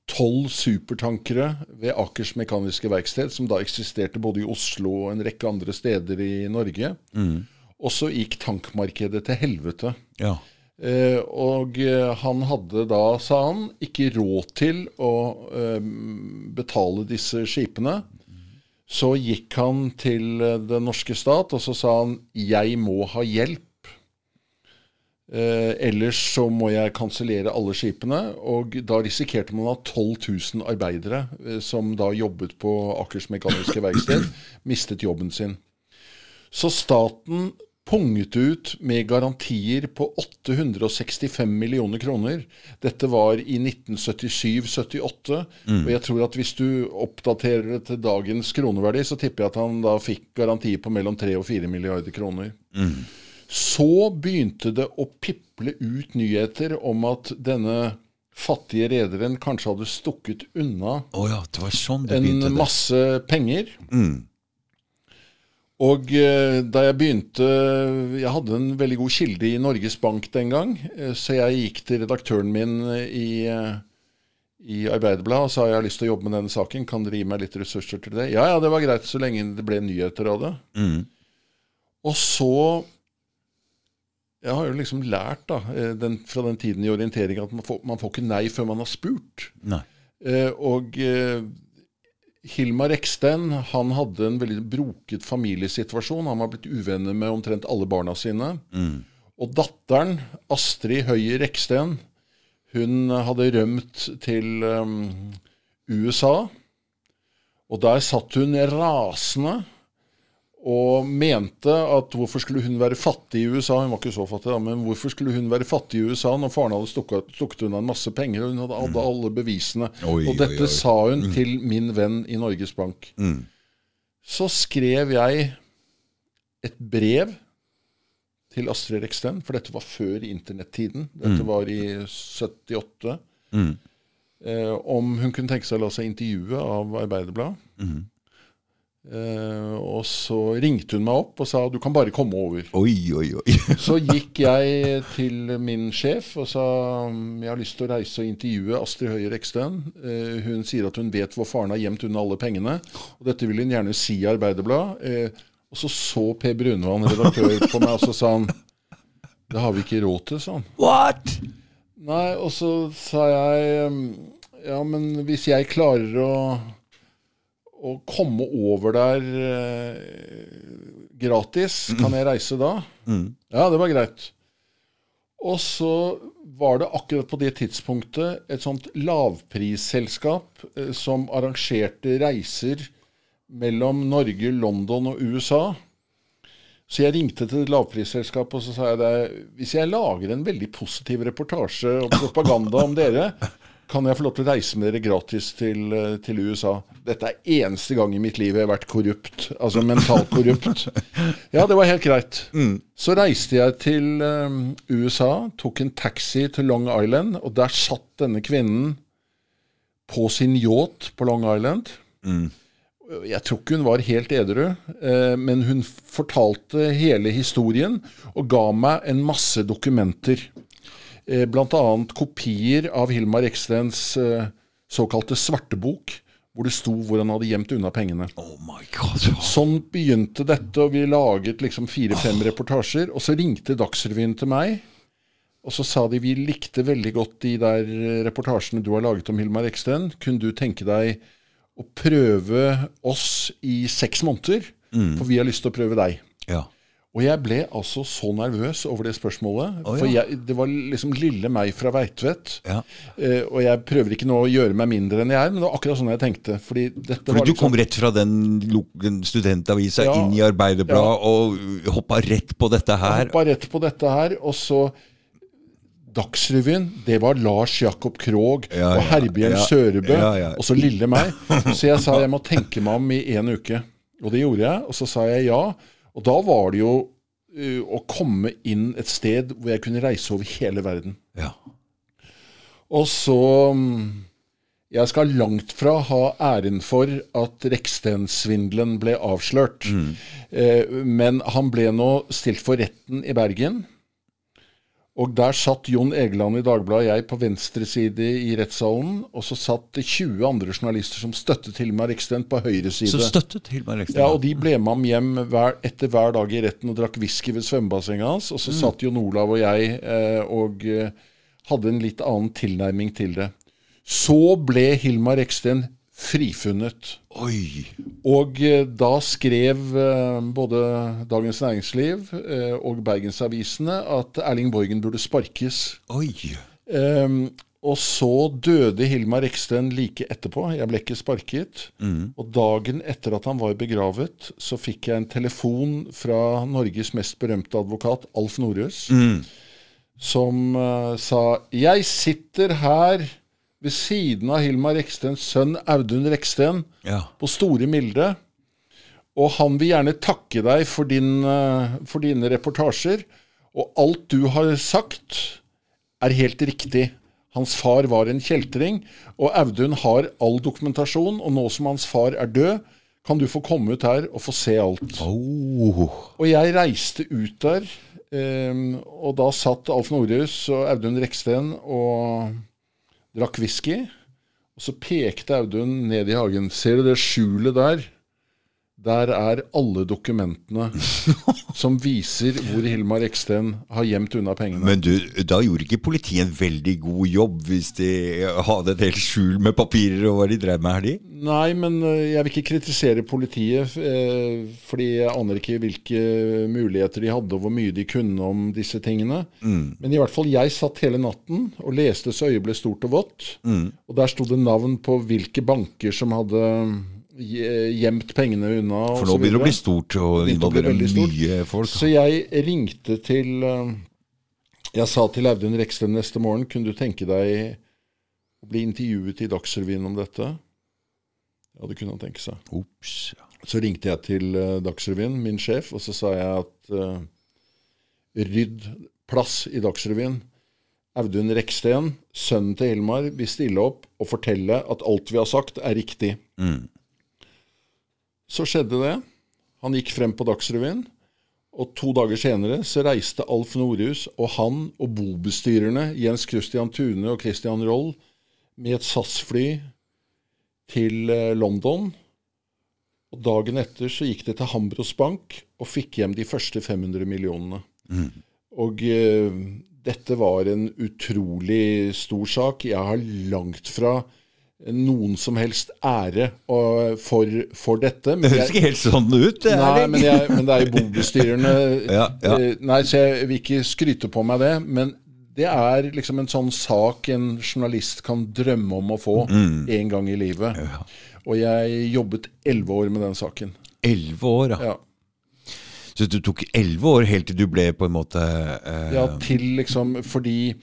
tolv supertankere ved Akers Mekaniske Verksted, som da eksisterte både i Oslo og en rekke andre steder i Norge. Mm. Og så gikk tankmarkedet til helvete. Ja. Eh, og eh, han hadde da, sa han, ikke råd til å eh, betale disse skipene. Så gikk han til eh, den norske stat, og så sa han 'jeg må ha hjelp'. Eh, ellers så må jeg kansellere alle skipene. Og da risikerte man at 12 000 arbeidere eh, som da jobbet på Akers Mekaniske Verksted, mistet jobben sin. Så staten punget ut med garantier på 865 millioner kroner. Dette var i 1977-78. Mm. Og jeg tror at hvis du oppdaterer det til dagens kroneverdi, så tipper jeg at han da fikk garantier på mellom 3 og 4 milliarder kroner. Mm. Så begynte det å piple ut nyheter om at denne fattige rederen kanskje hadde stukket unna oh ja, sånn en masse penger. Mm. Og eh, da jeg begynte Jeg hadde en veldig god kilde i Norges Bank den gang. Eh, så jeg gikk til redaktøren min i, eh, i Arbeiderbladet og sa jeg har lyst til å jobbe med denne saken. Kan dere gi meg litt ressurser til det? Ja, ja, det var greit så lenge det ble nyheter av det. Mm. Og så Jeg har jo liksom lært da, den, fra den tiden i orientering at man får, man får, ikke nei før man har spurt. Nei. og Hilmar Eksten han hadde en veldig broket familiesituasjon. Han var blitt uvenner med omtrent alle barna sine. Mm. Og datteren, Astrid Høyer Reksten, hun hadde rømt til um, USA. Og der satt hun rasende og mente at hvorfor skulle hun være fattig i USA? Hun var ikke så fattig, da, men hvorfor skulle hun være fattig i USA når faren hadde stukket, stukket unna en masse penger, og hun hadde, hadde mm. alle bevisene? Oi, og dette oi, oi. sa hun mm. til min venn i Norges Bank. Mm. Så skrev jeg et brev til Astrid Reksten, for dette var før internettiden. Dette mm. var i 78. Mm. Eh, om hun kunne tenke seg å la seg intervjue av Arbeiderbladet. Uh, og så ringte hun meg opp og sa du kan bare komme over. Oi, oi, oi. så gikk jeg til min sjef og sa jeg har lyst til å reise og intervjue Astrid Høie Rekstøen. Uh, hun sier at hun vet hvor faren har gjemt unna alle pengene. Og dette vil hun gjerne si i Arbeiderbladet. Uh, og så så Per Brunvann, redaktør, på meg, og så sa han det har vi ikke råd til, sa han. What? Nei, og så sa jeg ja, men hvis jeg klarer å å komme over der eh, gratis. Mm. Kan jeg reise da? Mm. Ja, det var greit. Og så var det akkurat på det tidspunktet et sånt lavprisselskap eh, som arrangerte reiser mellom Norge, London og USA. Så jeg ringte til lavprisselskapet og så sa jeg det, hvis jeg lager en veldig positiv reportasje og propaganda om dere, kan jeg få lov til å reise med dere gratis til, eh, til, USA? Dette er eneste gang i mitt liv jeg har vært korrupt. Altså mentalt korrupt. Ja, det var helt greit. Mm. Så reiste jeg til um, USA, tok en taxi til Long Island, og der satt denne kvinnen på sin yacht på Long Island. Mm. Jeg tror ikke hun var helt edru, eh, men hun fortalte hele historien og ga meg en masse dokumenter eh, bl.a. kopier av Hilmar Ekstens eh, såkalte svartebok, hvor det sto hvor han hadde gjemt unna pengene. Oh my God. Sånn begynte dette, og vi laget liksom fire-fem oh. reportasjer. Og så ringte Dagsrevyen til meg, og så sa de vi likte veldig godt de der reportasjene du har laget om Hilmar Eksten. Kunne du tenke deg å prøve oss i seks måneder? Mm. For vi har lyst til å prøve deg. Ja. Og jeg ble altså så nervøs over det spørsmålet. Oh, ja. For jeg, det var liksom lille meg fra Veitvet. Ja. Eh, og jeg prøver ikke nå å gjøre meg mindre enn jeg er, men det var akkurat sånn jeg tenkte. Fordi, fordi du liksom, kom rett fra den, den studentavisa ja, inn i Arbeiderbladet og hoppa rett på dette her? Hoppa rett på dette her, og så Dagsrevyen, det var Lars Jakob Krog og Herbjørn Sørebø, og så lille meg. Så jeg sa jeg må tenke meg om i en uke. Og det gjorde jeg, og så sa jeg ja. Og da var det jo uh, å komme inn et sted hvor jeg kunne reise over hele verden. Ja. Og så um, Jeg skal langt fra ha æren for at Reksten-svindelen ble avslørt. Mm. Uh, men han ble nå stilt for retten i Bergen. Og der satt Jon Egeland i Dagbladet og jeg på venstre side i rettssalen. Og så satt det 20 andre journalister som støttet Hilmar Eksten på høyre side. Så støttet Hilmar Eksten? Ja, og de ble med ham hjem hver, etter hver dag i retten og drakk whisky ved svømmebassenget hans. Og så mm. satt Jon Olav og jeg eh, og eh, hadde en litt annen tilnærming til det. Så ble Hilmar Eksten frifunnet. Oi! Og eh, da skrev eh, både Dagens Næringsliv eh, og Bergensavisene at Erling Borgen burde sparkes. Oi! Um, og så døde Hilmar Reksten like etterpå. Jeg ble ikke sparket. Mm. Og dagen etter at han var begravet, så fikk jeg en telefon fra Norges mest berømte advokat, Alf Nordhus, Mm. som uh, sa Jeg sitter her ved siden av Hilmar Rekstens sønn Audun Reksten Ja. på Store Milde. Og han vil gjerne takke deg for, din, eh, for dine reportasjer. Og alt du har sagt, er helt riktig. Hans far var en kjeltring, og Audun har all dokumentasjon. Og nå som hans far er død, kan du få komme ut her og få se alt. Oh. Og jeg reiste ut der, um, og da satt Alf Nordhus og Audun Reksten og drakk whisky. Og så pekte Audun ned i hagen. Ser du det skjulet der? Der er alle dokumentene som viser hvor Hilmar Eksten har gjemt unna pengene. Men du, da gjorde ikke politiet en veldig god jobb hvis de hadde et helt skjul med papirer og hva de drev med her, de? Nei, men eh, jeg vil ikke kritisere politiet, eh, fordi jeg aner ikke hvilke muligheter de hadde, og hvor mye de kunne om disse tingene. Men i hvert fall, jeg satt hele natten og leste så øyet ble stort og vått. Og der sto det navn på hvilke banker som hadde gjemt pengene unna. For nå begynner det å bli stort og involvere mye folk. Så jeg ringte til eh, Jeg sa til Audun Reksten neste morgen Kunne du tenke deg å bli intervjuet i Dagsrevyen om dette? Ja, det kunne han tenke seg. Ops. Så ringte jeg til eh, Dagsrevyen, min sjef, og så sa jeg at uh, rydd plass i Dagsrevyen. Audun Reksten, sønnen til Hilmar, vil stille opp og fortelle at alt vi har sagt, er riktig. Mm. Så skjedde det. Han gikk frem på Dagsrevyen. Og to dager senere så reiste Alf Nordhus og han og bobestyrerne Jens Christian Tune og Christian Roll med et SAS-fly til eh, London. Og dagen etter så gikk det til Hambros Bank og fikk hjem de første 500 millionene. Og uh, dette var en utrolig stor sak. Jeg har langt fra noen som helst ære for, for dette. Det høres ikke helt sånn ut. det nei, det. men, jeg, men det er jo bobestyrerne Ja, ja. Eh, Nei, så jeg vil ikke skryte på meg det. Men det er liksom en sånn sak en journalist kan drømme om å få Mm. en gang i livet. Og jeg jobbet elleve år med den saken. Elleve år, ja. Ja. Så du tok elleve år helt til du ble på en måte eh, Ja, til liksom Fordi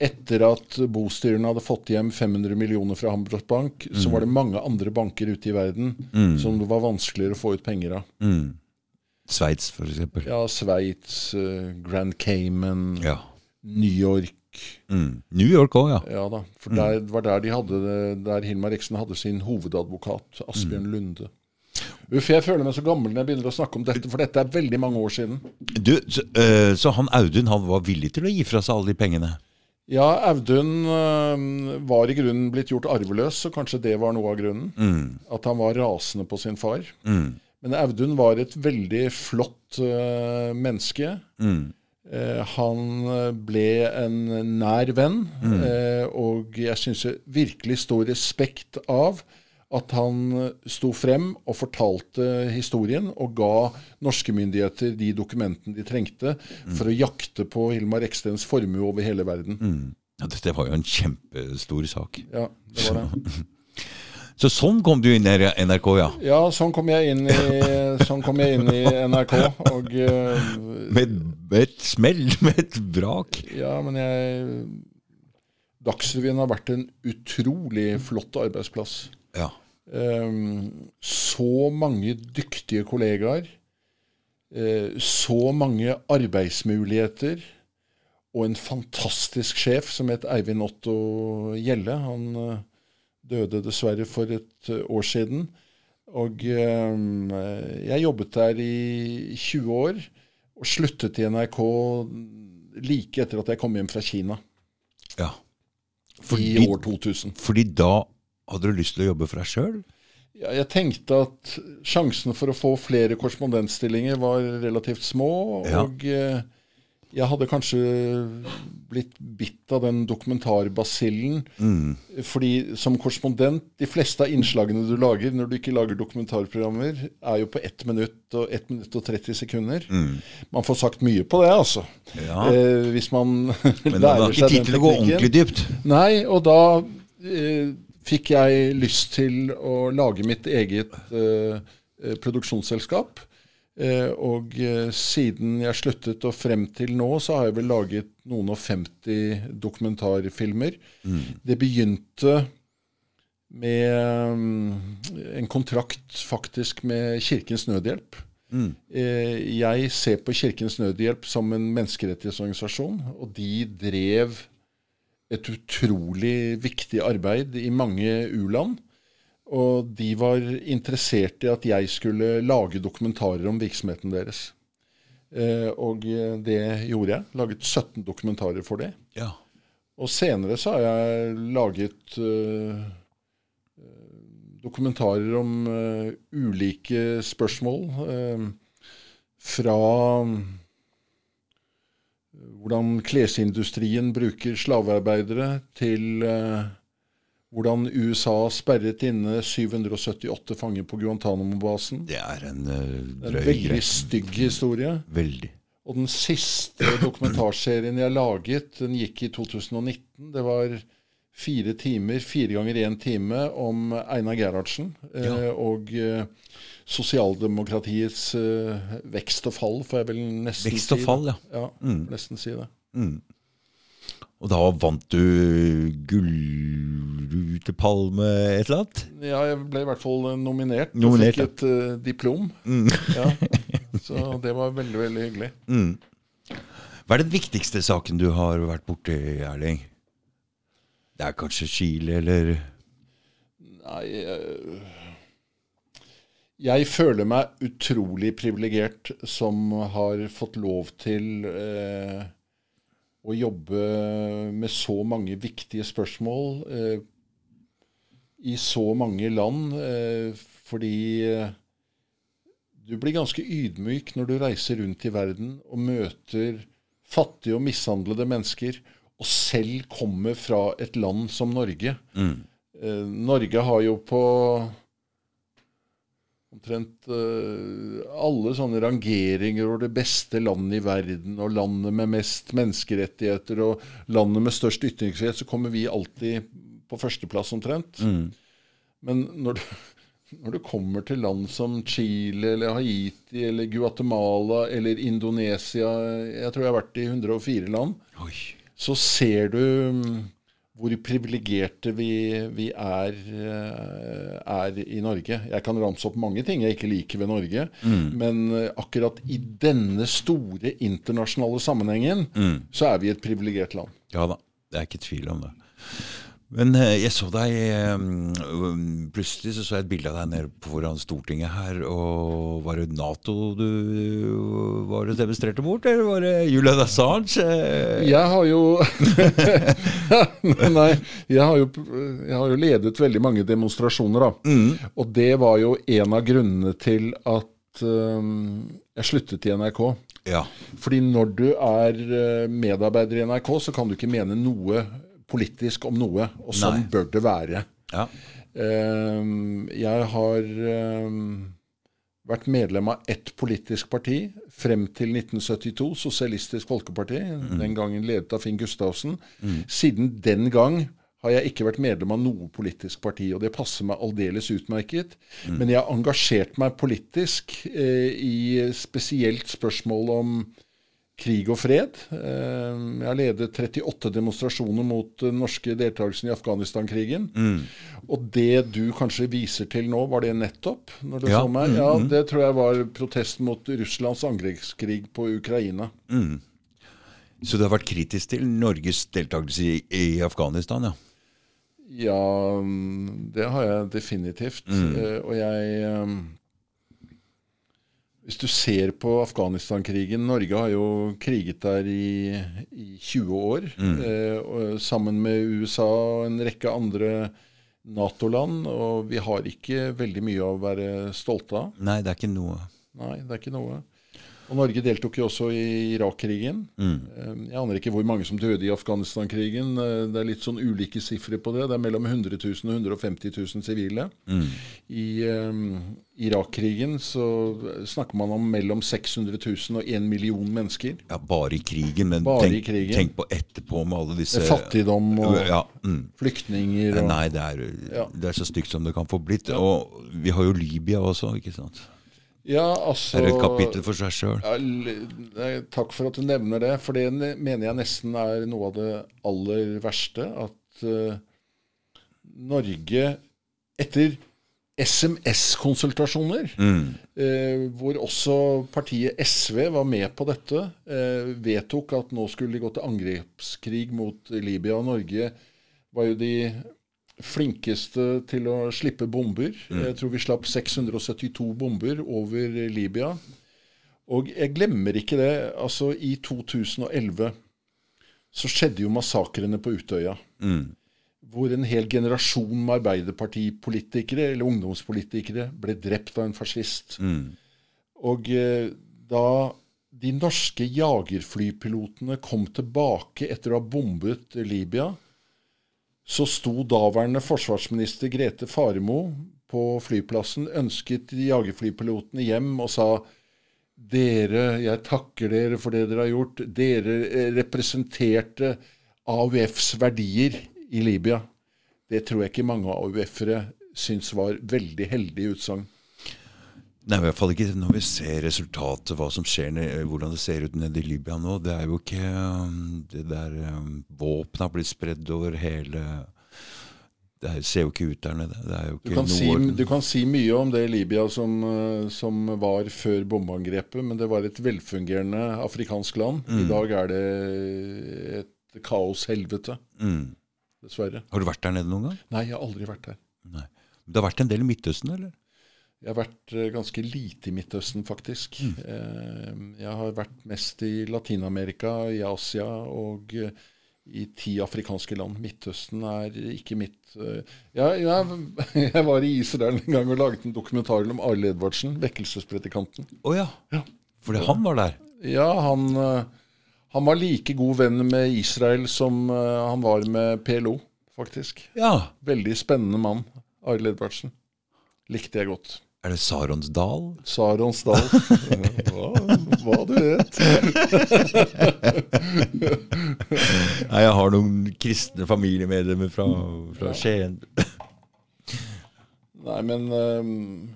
etter at bostyrerne hadde fått hjem 500 millioner fra Hamburg Bank, så Mm. var det mange andre banker ute i verden som det var vanskeligere å få ut penger av. mm. Sveits, eksempel. Ja, Sveits, eh, Grand Cayman, Ja. New York. Mm. New York òg, ja. Ja da, for der, det var der de hadde der Hilmar Eksen hadde sin hovedadvokat, Asbjørn Lunde. Uff, jeg føler meg så gammel når jeg begynner å snakke om dette, for dette er veldig mange år siden. Du, så, øh, så han Audun han var villig til å gi fra seg alle de pengene? Ja, Audun øh, var i grunnen blitt gjort arveløs, så kanskje det var noe av grunnen. At han var rasende på sin far. Men Audun var et veldig flott øh, menneske. Eh, han øh, ble en nær venn, eh, og jeg syns virkelig stor respekt av at han øh, sto frem og fortalte historien og ga norske myndigheter de dokumentene de trengte for å jakte på Hilmar Ekstens formue over hele verden. Ja, dette var jo en kjempestor sak. Ja, det var det. Så sånn kom du inn i NRK, ja. Ja, sånn kom jeg inn i, sånn kom jeg inn i NRK. Og øh, Med, med et smell, med et brak. ja, men jeg Dagsrevyen har vært en utrolig flott arbeidsplass. Ja. Ehm, så mange dyktige kollegaer. eh, så mange arbeidsmuligheter. Og en fantastisk sjef som het Eivind Otto Gjelle. Han eh, døde dessverre for et eh, år siden. Og jeg jobbet der i 20 år, og sluttet i NRK like etter at jeg kom hjem fra Kina ja. i år 2000. fordi da hadde du lyst til å jobbe for deg sjøl? Ja, jeg tenkte at sjansen for å få flere korrespondentstillinger var relativt små. Ja. Og eh, jeg hadde kanskje blitt bitt av den dokumentarbasillen. Mm. Fordi som korrespondent, de fleste av innslagene du lager når du ikke lager dokumentarprogrammer, er jo på 1 minutt og 1 minutt og 30 sekunder. Mm. Man får sagt mye på det, altså. Ja. Eh, hvis man lærer seg den teknikken. Men det har ikke tid til å gå ordentlig dypt? Nei, og da eh, fikk jeg lyst til å lage mitt eget eh, eh produksjonsselskap. Eh, og eh, siden jeg sluttet og frem til nå, så har jeg vel laget noen og 50 dokumentarfilmer. Mm. Det begynte med um, en kontrakt faktisk med Kirkens Nødhjelp. Mm. Eh, jeg ser på Kirkens Nødhjelp som en menneskerettighetsorganisasjon, og de drev et utrolig viktig arbeid i mange u-land. Og de var interessert i at jeg skulle lage dokumentarer om virksomheten deres. Eh, og det gjorde jeg. Laget 17 dokumentarer for det. Ja. Og senere så har jeg laget uh, dokumentarer om uh, ulike spørsmål. Fra hvordan klesindustrien bruker slavearbeidere, til hvordan USA sperret inne 778 fanger på Guantánamo-basen. Det er en uh, drøy En veldig stygg historie. Veldig. Og den siste dokumentarserien jeg laget, den gikk i 2019. Det var fire timer, fire ganger én time, om Einar Gerhardsen eh, ja. uh, og uh, sosialdemokratiets vekst og fall, får jeg vel nesten vekst si. Og fall, ja. ja mm. Nesten si det. Mm. Og da vant du Gullrutepalme et eller annet? Ja, jeg ble i hvert fall nominert, nominert og fikk et uh, diplom. Mm. ja. Så det var veldig, veldig hyggelig. Mm. Hva er den viktigste saken du har vært borti, Erling? Det er kanskje Chile, eller Nei uh, Jeg føler meg utrolig privilegert som har fått lov til eh, å jobbe med så mange viktige spørsmål eh, i så mange land. Eh, fordi eh, du blir ganske ydmyk når du reiser rundt i verden og møter fattige og mishandlede mennesker, og selv kommer fra et land som Norge. Mm. Eh, Norge har jo på omtrent uh, alle sånne rangeringer over det beste landet i verden, og landet med mest menneskerettigheter og landet med størst ytringsfrihet, så kommer vi alltid på førsteplass omtrent. Mm. Men når du, når du, kommer til land som Chile eller Haiti eller Guatemala eller Indonesia Jeg tror jeg har vært i 104 land. Oi. Så ser du hvor privilegerte vi, vi er, eh, er, i Norge. Jeg kan ramse opp mange ting jeg ikke liker ved Norge, mm. men eh, akkurat i denne store internasjonale sammenhengen mm. så er vi et privilegert land. Ja da, det er ikke tvil om det. Men eh, jeg så deg Plutselig så, så jeg et bilde av deg nede foran Stortinget her. og Var det Nato du var det demonstrerte mot, eller var det Julian Assange? Jeg har jo Nei, jeg har jo, jeg har jo, ledet veldig mange demonstrasjoner, da. Mm. Og det var jo en av grunnene til at um, jeg sluttet i NRK. Ja. Fordi når du er medarbeider i NRK, så kan du ikke mene noe politisk om noe, og sånn Nei. bør det være. Ja. Um, jeg har um, vært medlem av ett politisk parti frem til 1972, Sosialistisk Folkeparti, mm. den gangen ledet av Finn Gustavsen. Mm. Siden den gang har jeg ikke vært medlem av noe politisk parti, og det passer meg aldeles utmerket. Mm. Men jeg har engasjert meg politisk eh, i spesielt spørsmål om krig og fred. Eh, jeg har ledet 38 demonstrasjoner mot den norske deltakelsen i Afghanistan-krigen. Mm. Og det du kanskje viser til nå, var det nettopp? når du ja. så meg? Ja, mm, mm. Det tror jeg var protesten mot Russlands angrepskrig på Ukraina. Mm. Så du har vært kritisk til Norges deltakelse i, i Afghanistan, ja? Ja, mm, det har jeg definitivt. Mm. Uh, og jeg um, hvis du ser på Afghanistan-krigen Norge har jo kriget der i, i 20 år. Mm. Eh, sammen med USA og en rekke andre Nato-land. Og vi har ikke veldig mye å være stolte av. Nei, det er ikke noe. Nei, det er ikke noe. Og Norge deltok jo også i Irak-krigen. Mm. Jeg aner ikke hvor mange som døde i Afghanistan-krigen. Det er litt sånn ulike sifre på det. Det er mellom 100 000 og 150 000 sivile. Mm. I um, Irak-krigen så snakker man om mellom 600 000 og 1 million mennesker. Ja, Bare i krigen, men tenk, i krigen. tenk, på etterpå med alle disse Fattigdom og ja, mm. flyktninger. Og, Nei, det er, ja. det er, så stygt som det kan få blitt. Og vi har jo Libya også, ikke sant? Ja, altså, er det et kapittel for seg sjøl? Ja, takk for at du nevner det. For det mener jeg nesten er noe av det aller verste. At uh, Norge, etter SMS-konsultasjoner, mm. eh, hvor også partiet SV var med på dette, eh, vedtok at nå skulle de gå til angrepskrig mot Libya. og Norge var jo de flinkeste til å slippe bomber. Mm. Jeg tror vi slapp 672 bomber over Libya. Og jeg glemmer ikke det. Altså, i 2011 så skjedde jo massakrene på Utøya. Mm. Hvor en hel generasjon med arbeiderpartipolitikere, eller ungdomspolitikere, ble drept av en fascist. Mm. Og eh, da de norske jagerflypilotene kom tilbake etter å ha bombet Libya, så sto daværende forsvarsminister Grete Faremo på flyplassen, ønsket jagerflypilotene hjem og sa dere, jeg takker dere for det dere har gjort. Dere eh, representerte AUFs verdier i Libya. Det tror jeg ikke mange AUF-ere syns var veldig heldig utsagn. Nei, i hvert fall ikke når vi ser resultatet, hva som skjer, hvordan det ser ut nede i Libya nå. Det er jo ikke um, det der um, Våpenet har blitt spredd over hele Det ser jo ikke ut der nede. Du kan, si, du, kan si, mye om det i Libya som, uh, som var før bombeangrepet, men det var et velfungerende afrikansk land. Mm. I dag er det et kaoshelvete. Mm. Dessverre. Har du vært der nede noen gang? Nei, jeg har aldri vært der. Nei. Det har vært en del i Midtøsten, eller? Jeg har vært eh, ganske lite i Midtøsten, faktisk. Mm. Eh, jeg har vært mest i Latin-Amerika, i Asia og eh, i ti afrikanske land. Midtøsten er ikke mitt jeg, jeg, jeg, var i Israel en gang og laget en dokumentar om Arle Edvardsen, vekkelsespredikanten. Å oh, ja. ja. Fordi han var der? Ja, han, han, var like god venn med Israel som han var med PLO, faktisk. Ja. Veldig spennende mann, Arle Edvardsen. Likte jeg godt. Er det Saronsdal? Saronsdal. Hva, hva du vet. Nei, jeg har noen kristne familiemedlemmer fra, fra Skien. Nei, men um,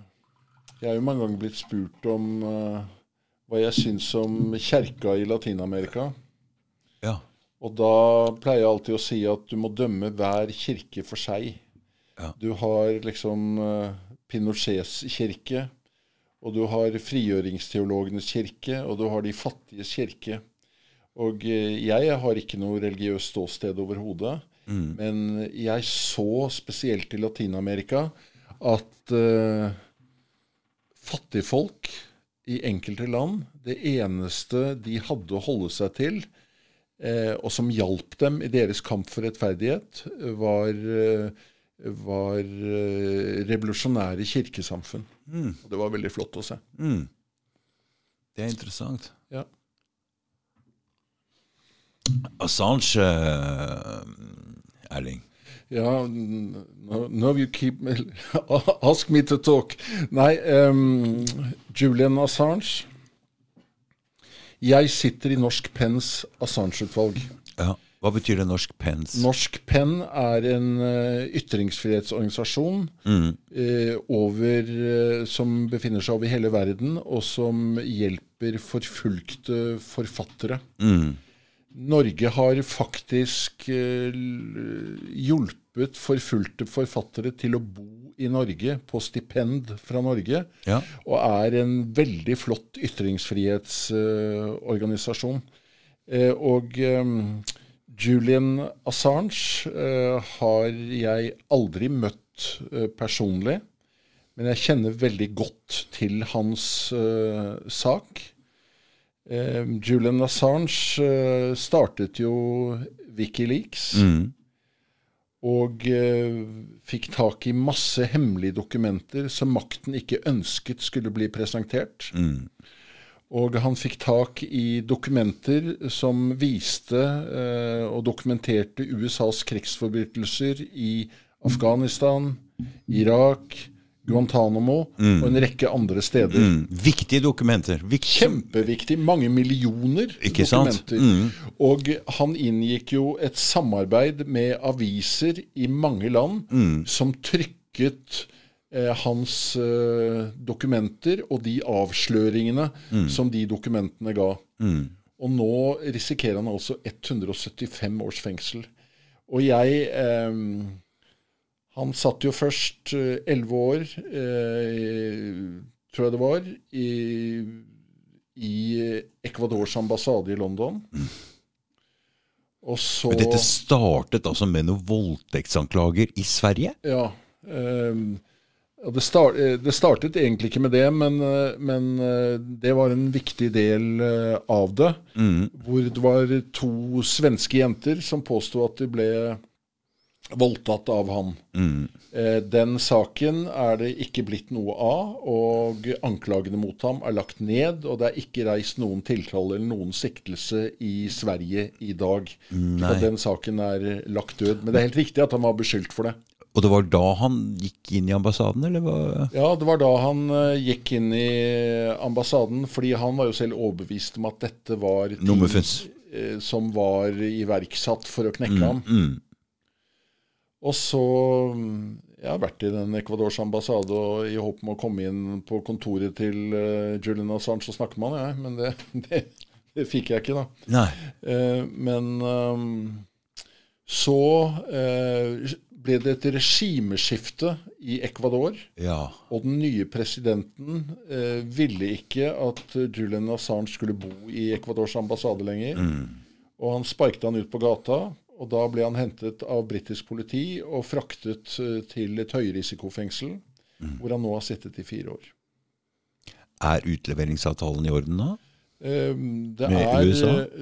jeg er jo mange ganger blitt spurt om uh, hva jeg syns om kjerka i Latin-Amerika. Ja. Og da pleier jeg alltid å si at du må dømme hver kirke for seg. Ja. Du har liksom uh, Pinochets kirke, og du har frigjøringsteologenes kirke, og du har de fattiges kirke. Og eh, jeg har ikke noe religiøst ståsted overhodet, mm. men jeg så spesielt i Latin-Amerika at uh, fattigfolk i enkelte land, det eneste de hadde å holde seg til, eh, og som hjalp dem i deres kamp for rettferdighet, var uh, var uh, revolusjonære kirkesamfunn. Mm. Og det var veldig flott å se. Mm. Det er interessant. Ja. Assange, uh, Erling. Ja, no, no you keep me, Ask me to talk. Nei, um, Julian Assange Jeg sitter i Norsk Pens Assange-utvalg. Ja. Hva betyr det Norsk Pens? Norsk Penn er en uh, ytringsfrihetsorganisasjon mm. uh, over, uh, som befinner seg over hele verden, og som hjelper forfulgte forfattere. Mm. Norge har faktisk hjulpet forfulgte forfattere til å bo i Norge på stipend fra Norge, ja. og er en veldig flott ytringsfrihetsorganisasjon. og um, Julian Assange uh, har jeg aldri møtt uh, personlig, men jeg kjenner veldig godt til hans uh, sak. Julian Assange startet jo Wikileaks. Mm. Og fikk tak i masse hemmelige dokumenter som makten ikke ønsket skulle bli presentert. Mm. Og han fikk tak i dokumenter som viste eh, og dokumenterte USAs krigsforbrytelser i Afghanistan, Irak, Guantánamo mm. og en rekke andre steder. Mm. Viktige dokumenter. Vikt... Kjempeviktig. Mange millioner Ikke dokumenter. Mm. Og han inngikk jo et samarbeid med aviser i mange land mm. som trykket hans eh, dokumenter og de avsløringene mm. som de dokumentene ga. Mm. Og nå risikerer han altså 175 års fengsel. Og jeg eh, han satt jo først eh, elleve år, eh, tror jeg det var, i, i Ecuadors ambassade i London. Mm. Og så Men dette startet altså med noen voldtektsanklager i Sverige? Ja. Eh, det, start, eh, det, startet egentlig ikke med det, men, eh, men, det var en viktig del av det. Mm. Hvor det var to svenske jenter som påsto at de ble voldtatt av han. Mm. Eh, den saken er det ikke blitt noe av, og anklagene mot ham er lagt ned. Og det er ikke reist noen tiltale eller noen siktelse i Sverige i dag. Nei. Så den saken er lagt død. Men det er helt riktig at han var beskyldt for det. Og det var da han gikk inn i ambassaden, eller hva? Ja, det var da han uh, gikk inn i ambassaden. Fordi han var jo selv overbevist om at dette var ting uh, som var iverksatt for å knekke mm, ham. Mm. Og så Jeg har vært i den Ecuadors ambassade og i håp om å komme inn på kontoret til uh, Julian Assange og snakke med han, jeg. Men det, det, det, fikk jeg ikke, da. Nei. Men um, så ble det et regimeskifte i Ecuador. Ja. Og den nye presidenten eh, ville ikke at Julian Assange skulle bo i Ecuadors ambassade lenger. Mm. Og han sparket han ut på gata. Og da ble han hentet av britisk politi og fraktet eh, til et høyrisikofengsel, mm. hvor han nå har sittet i fire år. Er utleveringsavtalen i orden da? Ehm, det er,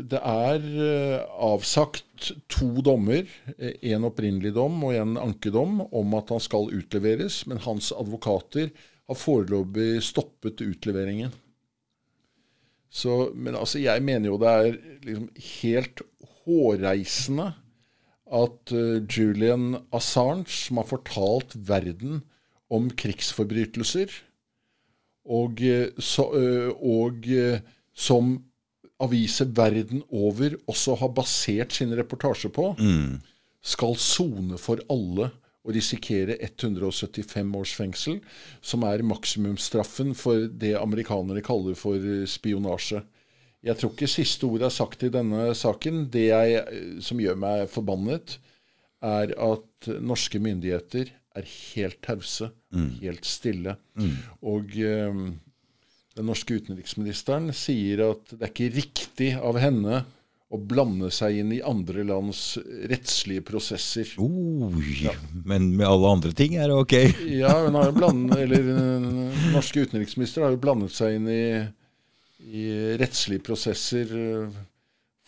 det er, eh, avsagt to dommer, en opprinnelig dom og en ankedom, om at han skal utleveres, men hans advokater har foreløpig stoppet utleveringen. Så, men altså, jeg mener jo det er liksom helt hårreisende at Julian Assange, som har fortalt verden om krigsforbrytelser, og, så, og som aviser verden over også har basert sin reportasje på, mm. skal sone for alle og risikere 175 års fengsel, som er maksimumsstraffen for det amerikanere kaller for spionasje. Jeg tror ikke siste ord er sagt i denne saken. Det jeg, som gjør meg forbannet, er at norske myndigheter er helt tause, mm. helt stille. Mm. Og um, den norske utenriksministeren sier at det er ikke riktig av henne å blande seg inn i andre lands rettslige prosesser. Oh, ja. Men med alle andre ting er det ok? ja, hun har jo blandet, eller den norske utenriksminister har jo blandet seg inn i i rettslige prosesser,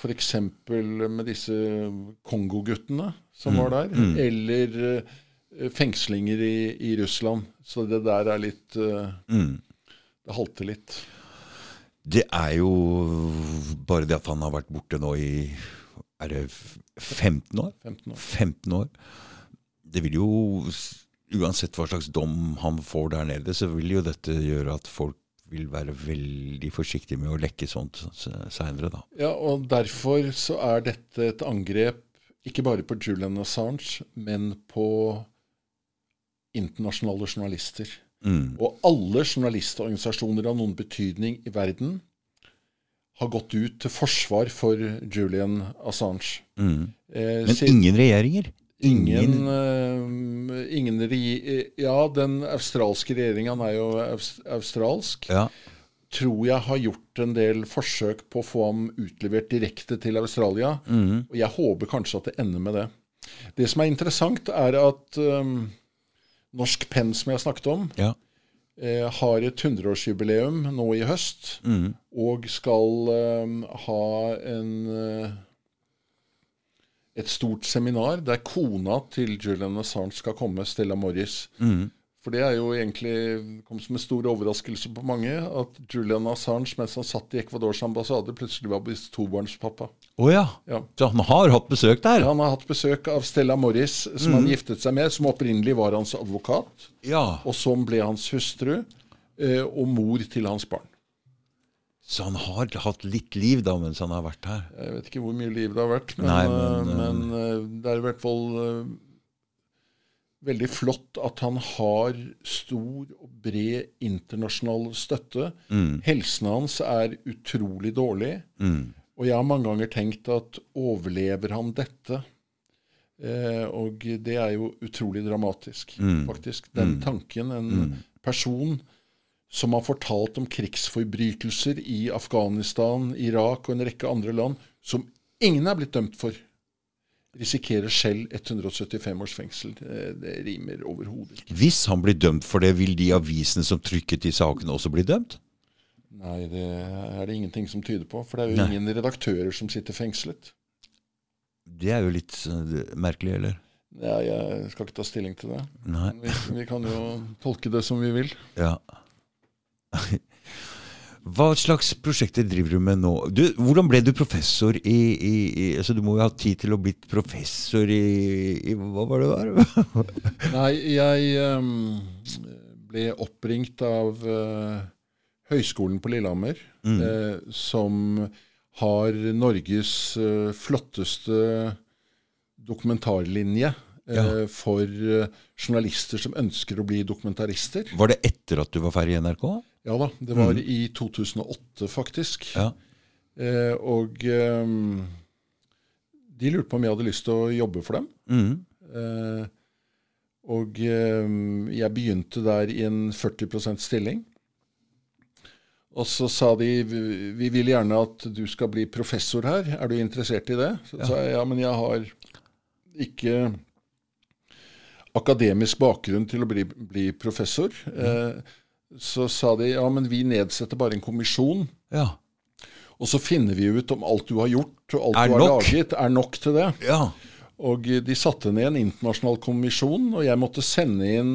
f.eks. med disse Kongo-guttene som mm. var der, mm. eller uh, fengslinger i, i, Russland. Så det der er litt uh, mm. Det halter litt. Det er jo bare det at han har vært borte nå i Er det 15 år? 15 år. 15 år. Det vil jo Uansett hva slags dom han får der nede, så vil jo dette gjøre at folk vil være veldig forsiktige med å lekke sånt seinere, da. Ja, og derfor så er dette et angrep ikke bare på Julian Assange, men på internasjonale journalister. Mm. Og alle journalistorganisasjoner av noen betydning i verden har gått ut til forsvar for Julian Assange. Mm. Eh, men ingen regjeringer? Ingen, uh, ingen Ja, den australske regjeringa er jo australsk. Ja. Tror jeg har gjort en del forsøk på å få ham utlevert direkte til Australia. Mm. Og jeg håper kanskje at det ender med det. Det som er interessant, er at um, Norsk Penn, som jeg har snakket om, ja. eh, har et 100-årsjubileum nå i høst. Mm. Og skal eh, ha en uh, et stort seminar der kona til Julian Assange skal komme, Stella Morris, mm. For det er jo egentlig kom som en stor overraskelse på mange at Julian Assange, mens han satt i Ecuadors ambassade, plutselig var blitt tobarnspappa. Å ja. Ja. Så han har hatt besøk der? Ja, Han har hatt besøk av Stella Morris, som han giftet seg med, som opprinnelig var hans advokat, Ja. og som ble hans hustru eh, og mor til hans barn. Så han har hatt litt liv da mens han har vært her? Jeg vet ikke hvor mye liv det har vært, men, Nei, men, men, men eh, det er i hvert fall eh, veldig flott at han har stor og bred internasjonal støtte. Helsen hans er utrolig dårlig. Og jeg har mange ganger tenkt at overlever han dette? Eh, og det er jo utrolig dramatisk, faktisk. Den tanken. En person som har fortalt om krigsforbrytelser i Afghanistan, Irak og en rekke andre land, som ingen er blitt dømt for, risikerer selv 175 års fengsel. Det, det rimer overhodet ikke. Hvis han blir dømt for det, vil de avisene som trykket de sakene også bli dømt? Nei, det er det ingenting som tyder på. For det er jo Nei. ingen redaktører som sitter fengslet. Det er jo litt eh, merkelig, eller? Ja, jeg skal ikke ta stilling til det. Vi, vi kan jo tolke det som vi vil. Ja. Hva slags prosjekter driver du med nå? Du, hvordan ble du professor i, i, i altså Du må jo ha tid til å bli professor i, i Hva var det der? Nei, jeg um, ble oppringt av uh, Høgskolen på Lillehammer, eh, som har Norges uh, flotteste dokumentarlinje Ja. for journalister som ønsker å bli dokumentarister. Var det etter at du var ferdig i NRK? Ja da, det var i 2008 faktisk. Ja. Eh, og eh, de lurte på om jeg hadde lyst til å jobbe for dem. Mm. Eh, og eh, jeg begynte der i en 40% stilling. Og så sa de "Vi- vi vil gjerne at du skal bli professor her. Er du interessert i det? Så sa jeg ja, men jeg har ikke akademisk bakgrunn til å bli, bli professor. Eh, så sa de ja, men vi nedsetter bare en kommisjon. Ja. Og så finner vi ut om alt du har gjort og alt Er du har nok. laget, er nok til det. ja. Og eh, de satte ned en internasjonal kommisjon, og jeg måtte sende inn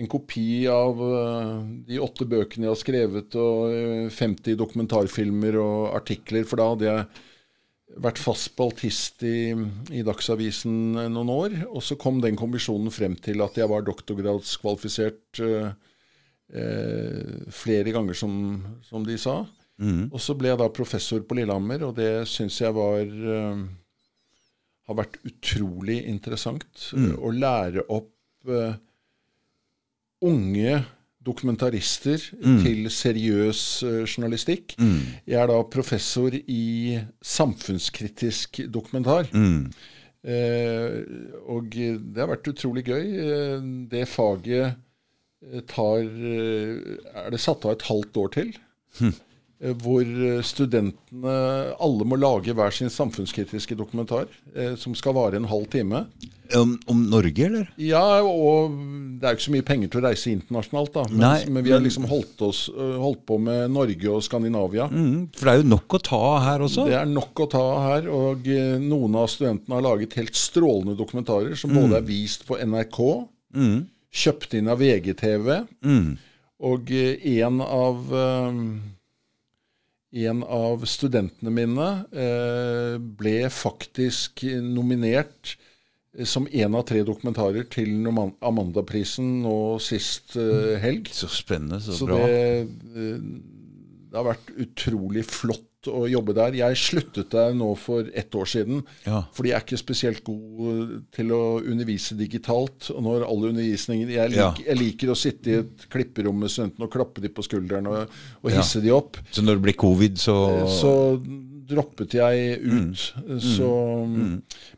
en kopi av eh, de åtte bøkene jeg har skrevet, og eh, 50 dokumentarfilmer og artikler, for da hadde jeg vært fast spaltist i, i Dagsavisen eh, noen år. Og så kom den kommisjonen frem til at jeg var doktorgradskvalifisert eh, eh, flere ganger, som, som de sa. Og så ble jeg da professor på Lillehammer, og det syns jeg var eh, har vært utrolig interessant mm. å lære opp eh, unge dokumentarister til seriøs eh, journalistikk. Jeg er da professor i samfunnskritisk dokumentar. Eh, og det har vært utrolig gøy. Eh, det faget eh, tar eh, Er det satt av et halvt år til? Eh, Hvor eh, studentene alle må lage hver sin samfunnskritiske dokumentar, eh, som skal vare en halv time. Om, om Norge, eller? Ja, og det er jo ikke så mye penger til å reise internasjonalt, da. Men, Nei, men vi har liksom holdt, oss, holdt på med Norge og Skandinavia. Mm, For det er jo nok å ta her også. Det er nok å ta her. Og eh, noen av studentene har laget helt strålende dokumentarer som Mm. både er vist på NRK, kjøpt inn av VGTV, Mm. og eh, en av eh, en av studentene mine eh, ble faktisk nominert som en av tre dokumentarer til Amandaprisen nå sist eh, helg. Så spennende, så, Så bra. det, det har vært utrolig flott å jobbe der. Jeg sluttet der nå for ett år siden, Ja. fordi jeg er ikke spesielt god til å undervise digitalt. Og når alle undervisningen Jeg, lik, Ja. jeg liker å sitte i et klipperom med studentene og klappe dem på skulderen og, og Ja. hisse de opp. Så når det blir covid, så, Så droppet jeg ut. Mm. Så,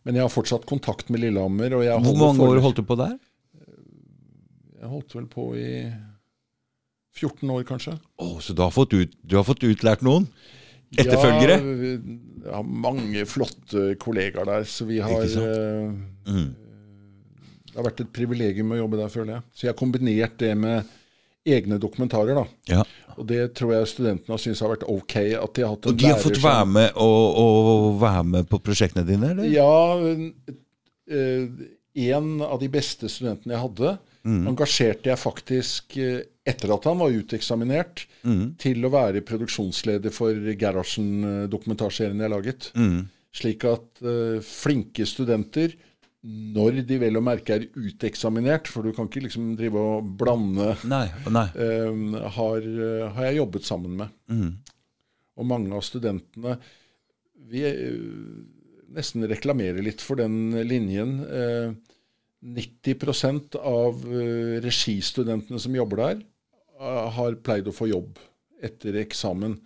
Men jeg har fortsatt kontakt med Lillehammer. Og jeg Hvor mange år holdt du på der? Jeg holdt vel på i 14 år, kanskje. Oh, så du har, fått ut, du har fått utlært noen? Etterfølgere? Ja, jeg har mange flotte kollegaer der, så vi har eh, Mm. Det har vært et privilegium å jobbe der, føler jeg. Så jeg har kombinert det med egne dokumentarer, da. Ja. Og det tror jeg studentene har syntes har vært ok. At de har hatt en Og de har fått som- være med, og, og være med på prosjektene dine, eller? Ja, eh, en av de beste studentene jeg hadde, mm. engasjerte jeg faktisk, eh, etter at han var uteksaminert, mm. til å være produksjonsleder for Gerhardsen-dokumentarserien jeg laget. Mm. Slik at uh, flinke studenter, når de vel å merke er uteksaminert, for du kan ikke liksom drive og blande nei, nei. Uh, har, uh, har, jeg jobbet sammen med. Mm. Og mange av studentene Vi nesten reklamerer litt for den linjen. 90% av registudentene som jobber der, har pleid å få jobb etter eksamen.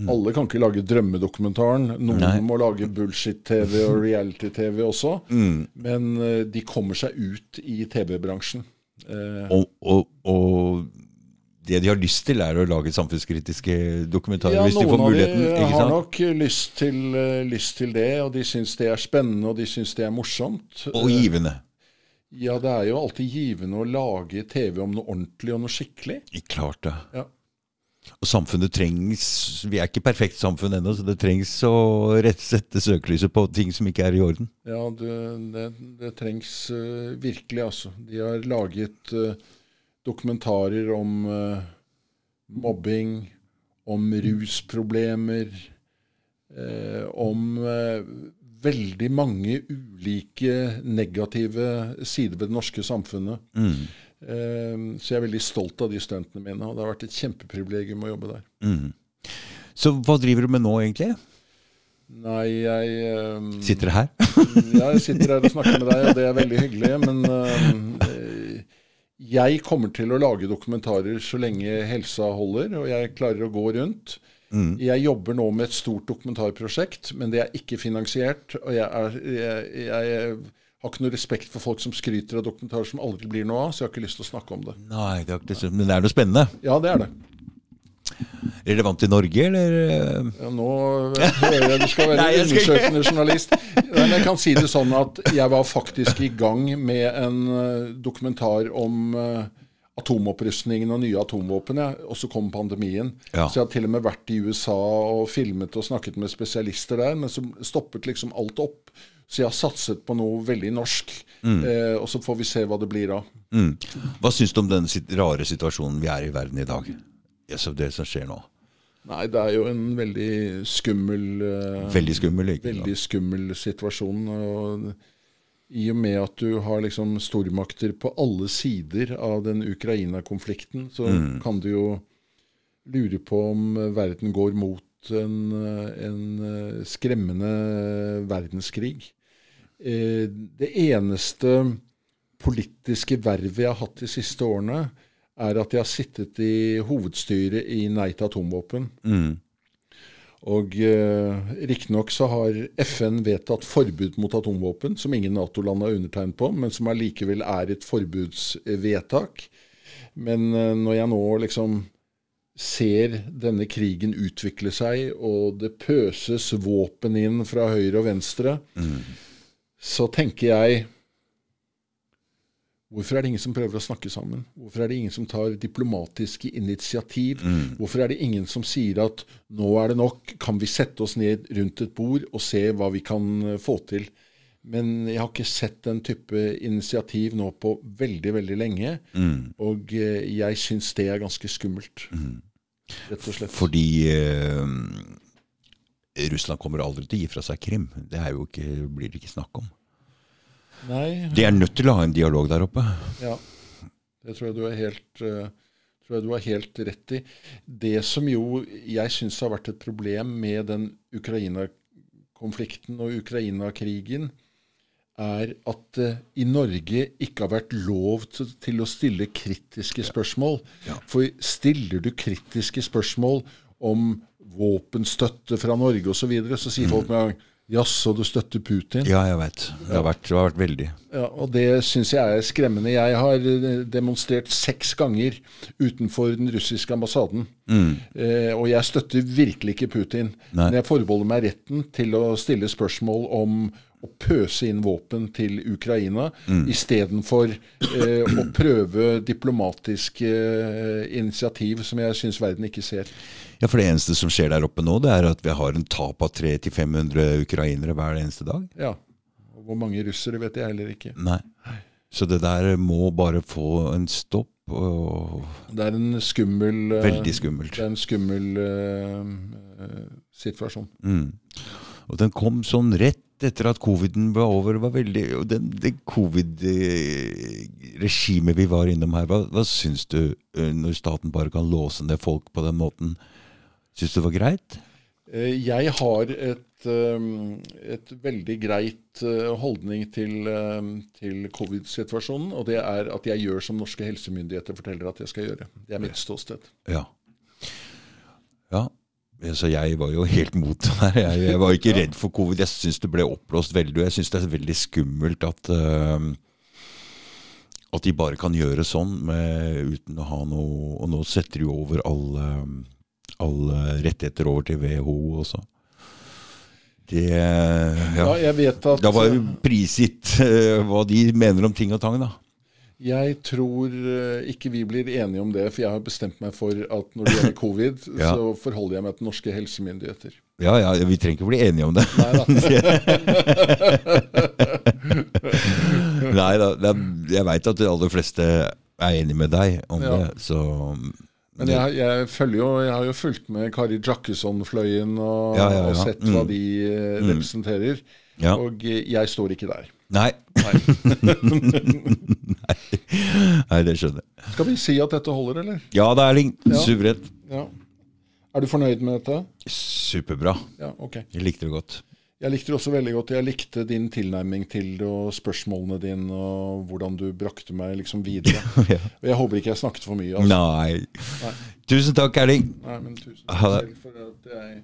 Mm. Alle kan ikke lage drømmedokumentaren. Noen Nei. må lage bullshit-TV og reality-TV også. Mm. Men uh, de kommer seg ut i TV-bransjen. Og, og, og, det de har lyst til, er å lage samfunnskritiske dokumentarer? Ja, hvis de får muligheten, sant? Noen av de har nok lyst til, lyst til, det, og de syns det er spennende og de syns det er morsomt. Og givende. Ja, det er jo alltid givende å lage TV om noe ordentlig og noe skikkelig. Klart det. Ja. Og samfunnet trengs Vi er ikke perfekt samfunn ennå, så det trengs å sette søkelyset på ting som ikke er i orden. Ja, det, det, det trengs uh, virkelig, altså. De har laget uh, dokumentarer om uh, mobbing, om rusproblemer, om veldig mange ulike negative sider ved det norske samfunnet. Mm. Ehm, så jeg er veldig stolt av de studentene mine, og det har vært et kjempeprivilegium å jobbe der. Mm. Så hva driver du med nå, egentlig? Nei, jeg um, Sitter her? ja, jeg sitter her og snakker med deg, og det er veldig hyggelig. Men um, jeg kommer til å lage dokumentarer så lenge helsa holder, og jeg klarer å gå rundt. Mm. Jeg jobber nå med et stort dokumentarprosjekt, men det er ikke finansiert. Og jeg, er, jeg, jeg, har ikke noe respekt for folk som skryter av dokumentarer som aldri blir noe av, så jeg har ikke lyst til å snakke om det. Nei, det er ikke, Men det er noe spennende? Ja, det er det. Relevant i Norge, eller? Ja, nå hører jeg du skal være Nei, undersøkende journalist. Men jeg kan si det sånn at jeg var faktisk i gang med en eh, dokumentar om uh, atomopprustningen og nye atomvåpen, og så kom pandemien. Ja. Så jeg har til og med vært i USA og filmet og snakket med spesialister der, men så stoppet liksom alt opp. Så jeg har satset på noe veldig norsk, mm. eh, og så får vi se hva det blir av. Mm. Hva syns du om den rare situasjonen vi er i verden i dag? Yes, det som skjer nå? Nei, det er jo en veldig skummel eh, Veldig skummel, ikke Veldig skummel situasjon. og i og med at du har liksom stormakter på alle sider av den Ukraina-konflikten, så mm. kan du jo lure på om verden går mot en, en skremmende verdenskrig. Eh, det eneste politiske vervet jeg har hatt de siste årene, er at jeg har sittet i hovedstyret i Nei til atomvåpen. Mm. Og eh, Riktignok så har FN vedtatt forbud mot atomvåpen, som ingen Nato-land har undertegnet på, men som allikevel er et forbudsvedtak. Men eh, når jeg nå liksom ser denne krigen utvikle seg, og det pøses våpen inn fra høyre og venstre, mm. så tenker jeg Hvorfor er det ingen som prøver å snakke sammen? Hvorfor er det ingen som tar diplomatiske initiativ? Mm. Hvorfor er det ingen som sier at nå er det nok, kan vi sette oss ned rundt et bord og se hva vi kan eh, få til? Men jeg har ikke sett den type initiativ nå på veldig, veldig lenge. Mm. Og eh, jeg syns det er ganske skummelt, mm. rett og slett. Fordi eh, Russland kommer aldri til å gi fra seg Krim. Det ikke, blir det ikke snakk om. Nei. De er nødt til å ha en dialog der oppe. Ja, det tror jeg du er helt, uh, du er helt rett i. Det som jo jeg syns har vært et problem med den Ukraina-konflikten og Ukraina-krigen, er at det uh, i Norge ikke har vært lov til, til å stille kritiske spørsmål. Ja. Ja. For stiller du kritiske spørsmål om våpenstøtte fra Norge osv., så, videre, så sier mm. folk med en gang Jaså, du støtter Putin? Ja, jeg vet. Det har vært, det har vært veldig. Ja, og Det syns jeg er skremmende. Jeg har eh, demonstrert seks ganger utenfor den russiske ambassaden. Mm. Eh, og jeg støtter virkelig ikke Putin. Nei. Men jeg forbeholder meg retten til å stille spørsmål om å pøse inn våpen til Ukraina mm. istedenfor eh, å prøve diplomatiske eh, initiativ som jeg syns verden ikke ser. Ja, For det eneste som skjer der oppe nå, det er at vi har en tap av 300-500 ukrainere hver eneste dag? Ja. Og hvor mange russere vet jeg heller ikke. Nei. Så det der må bare få en stopp. Og Det er en skummel eh, veldig skummelt. Det er en skummel eh, situasjon. Mm. Og den kom sånn rett etter at coviden var over. Var veldig, og den, det covid-regimet vi var innom her, hva, hva syns du eh, når staten bare kan låse ned folk på den måten? Syns du det var greit? Eh, Jeg har et, eh, et veldig greit holdning til, til covid-situasjonen. Og det er at jeg gjør som norske helsemyndigheter forteller at jeg skal gjøre. Det er mitt ståsted. Ja. Ja. Så jeg var jo helt mot det der. Jeg, jeg var ikke redd for covid. Jeg syns det ble oppblåst veldig. Og jeg syns det er veldig skummelt at uh, at de bare kan gjøre sånn med, uten å ha noe Og nå setter de jo over alle, alle rettigheter over til WHO også. Det Ja. Ja, jeg vet at Da var jo prisgitt uh, hva de mener om ting og tang, da. Jeg tror eh, ikke vi blir enige om det, for jeg har bestemt meg for at når det gjelder covid, Ja. så forholder jeg meg til norske helsemyndigheter. Ja, ja, vi trenger ikke bli enige om det. Nei da. Nei da, jeg veit at de aller fleste er enig med deg om Ja. det, så Men jeg, jeg følger jo, jeg har jo fulgt med Kari Jackesson-fløyen og, Ja, ja, ja. og sett hva Mm. de eh, Mm. representerer. Og eh, jeg står ikke der. Nei. Nei. Nei, det skjønner jeg. Skal vi si at dette holder, eller? Ja da, Erling. Ja. Suverent. Ja. Er du fornøyd med dette? Superbra. Ja, ok. Jeg likte det godt. Jeg likte det også veldig godt. Jeg likte din tilnærming til det, og spørsmålene dine, og hvordan du brakte meg liksom videre. Ja. Og jeg håper ikke jeg snakket for mye. Altså. Nei. Nei. Tusen takk, Erling. Nei, men tusen takk selv for at jeg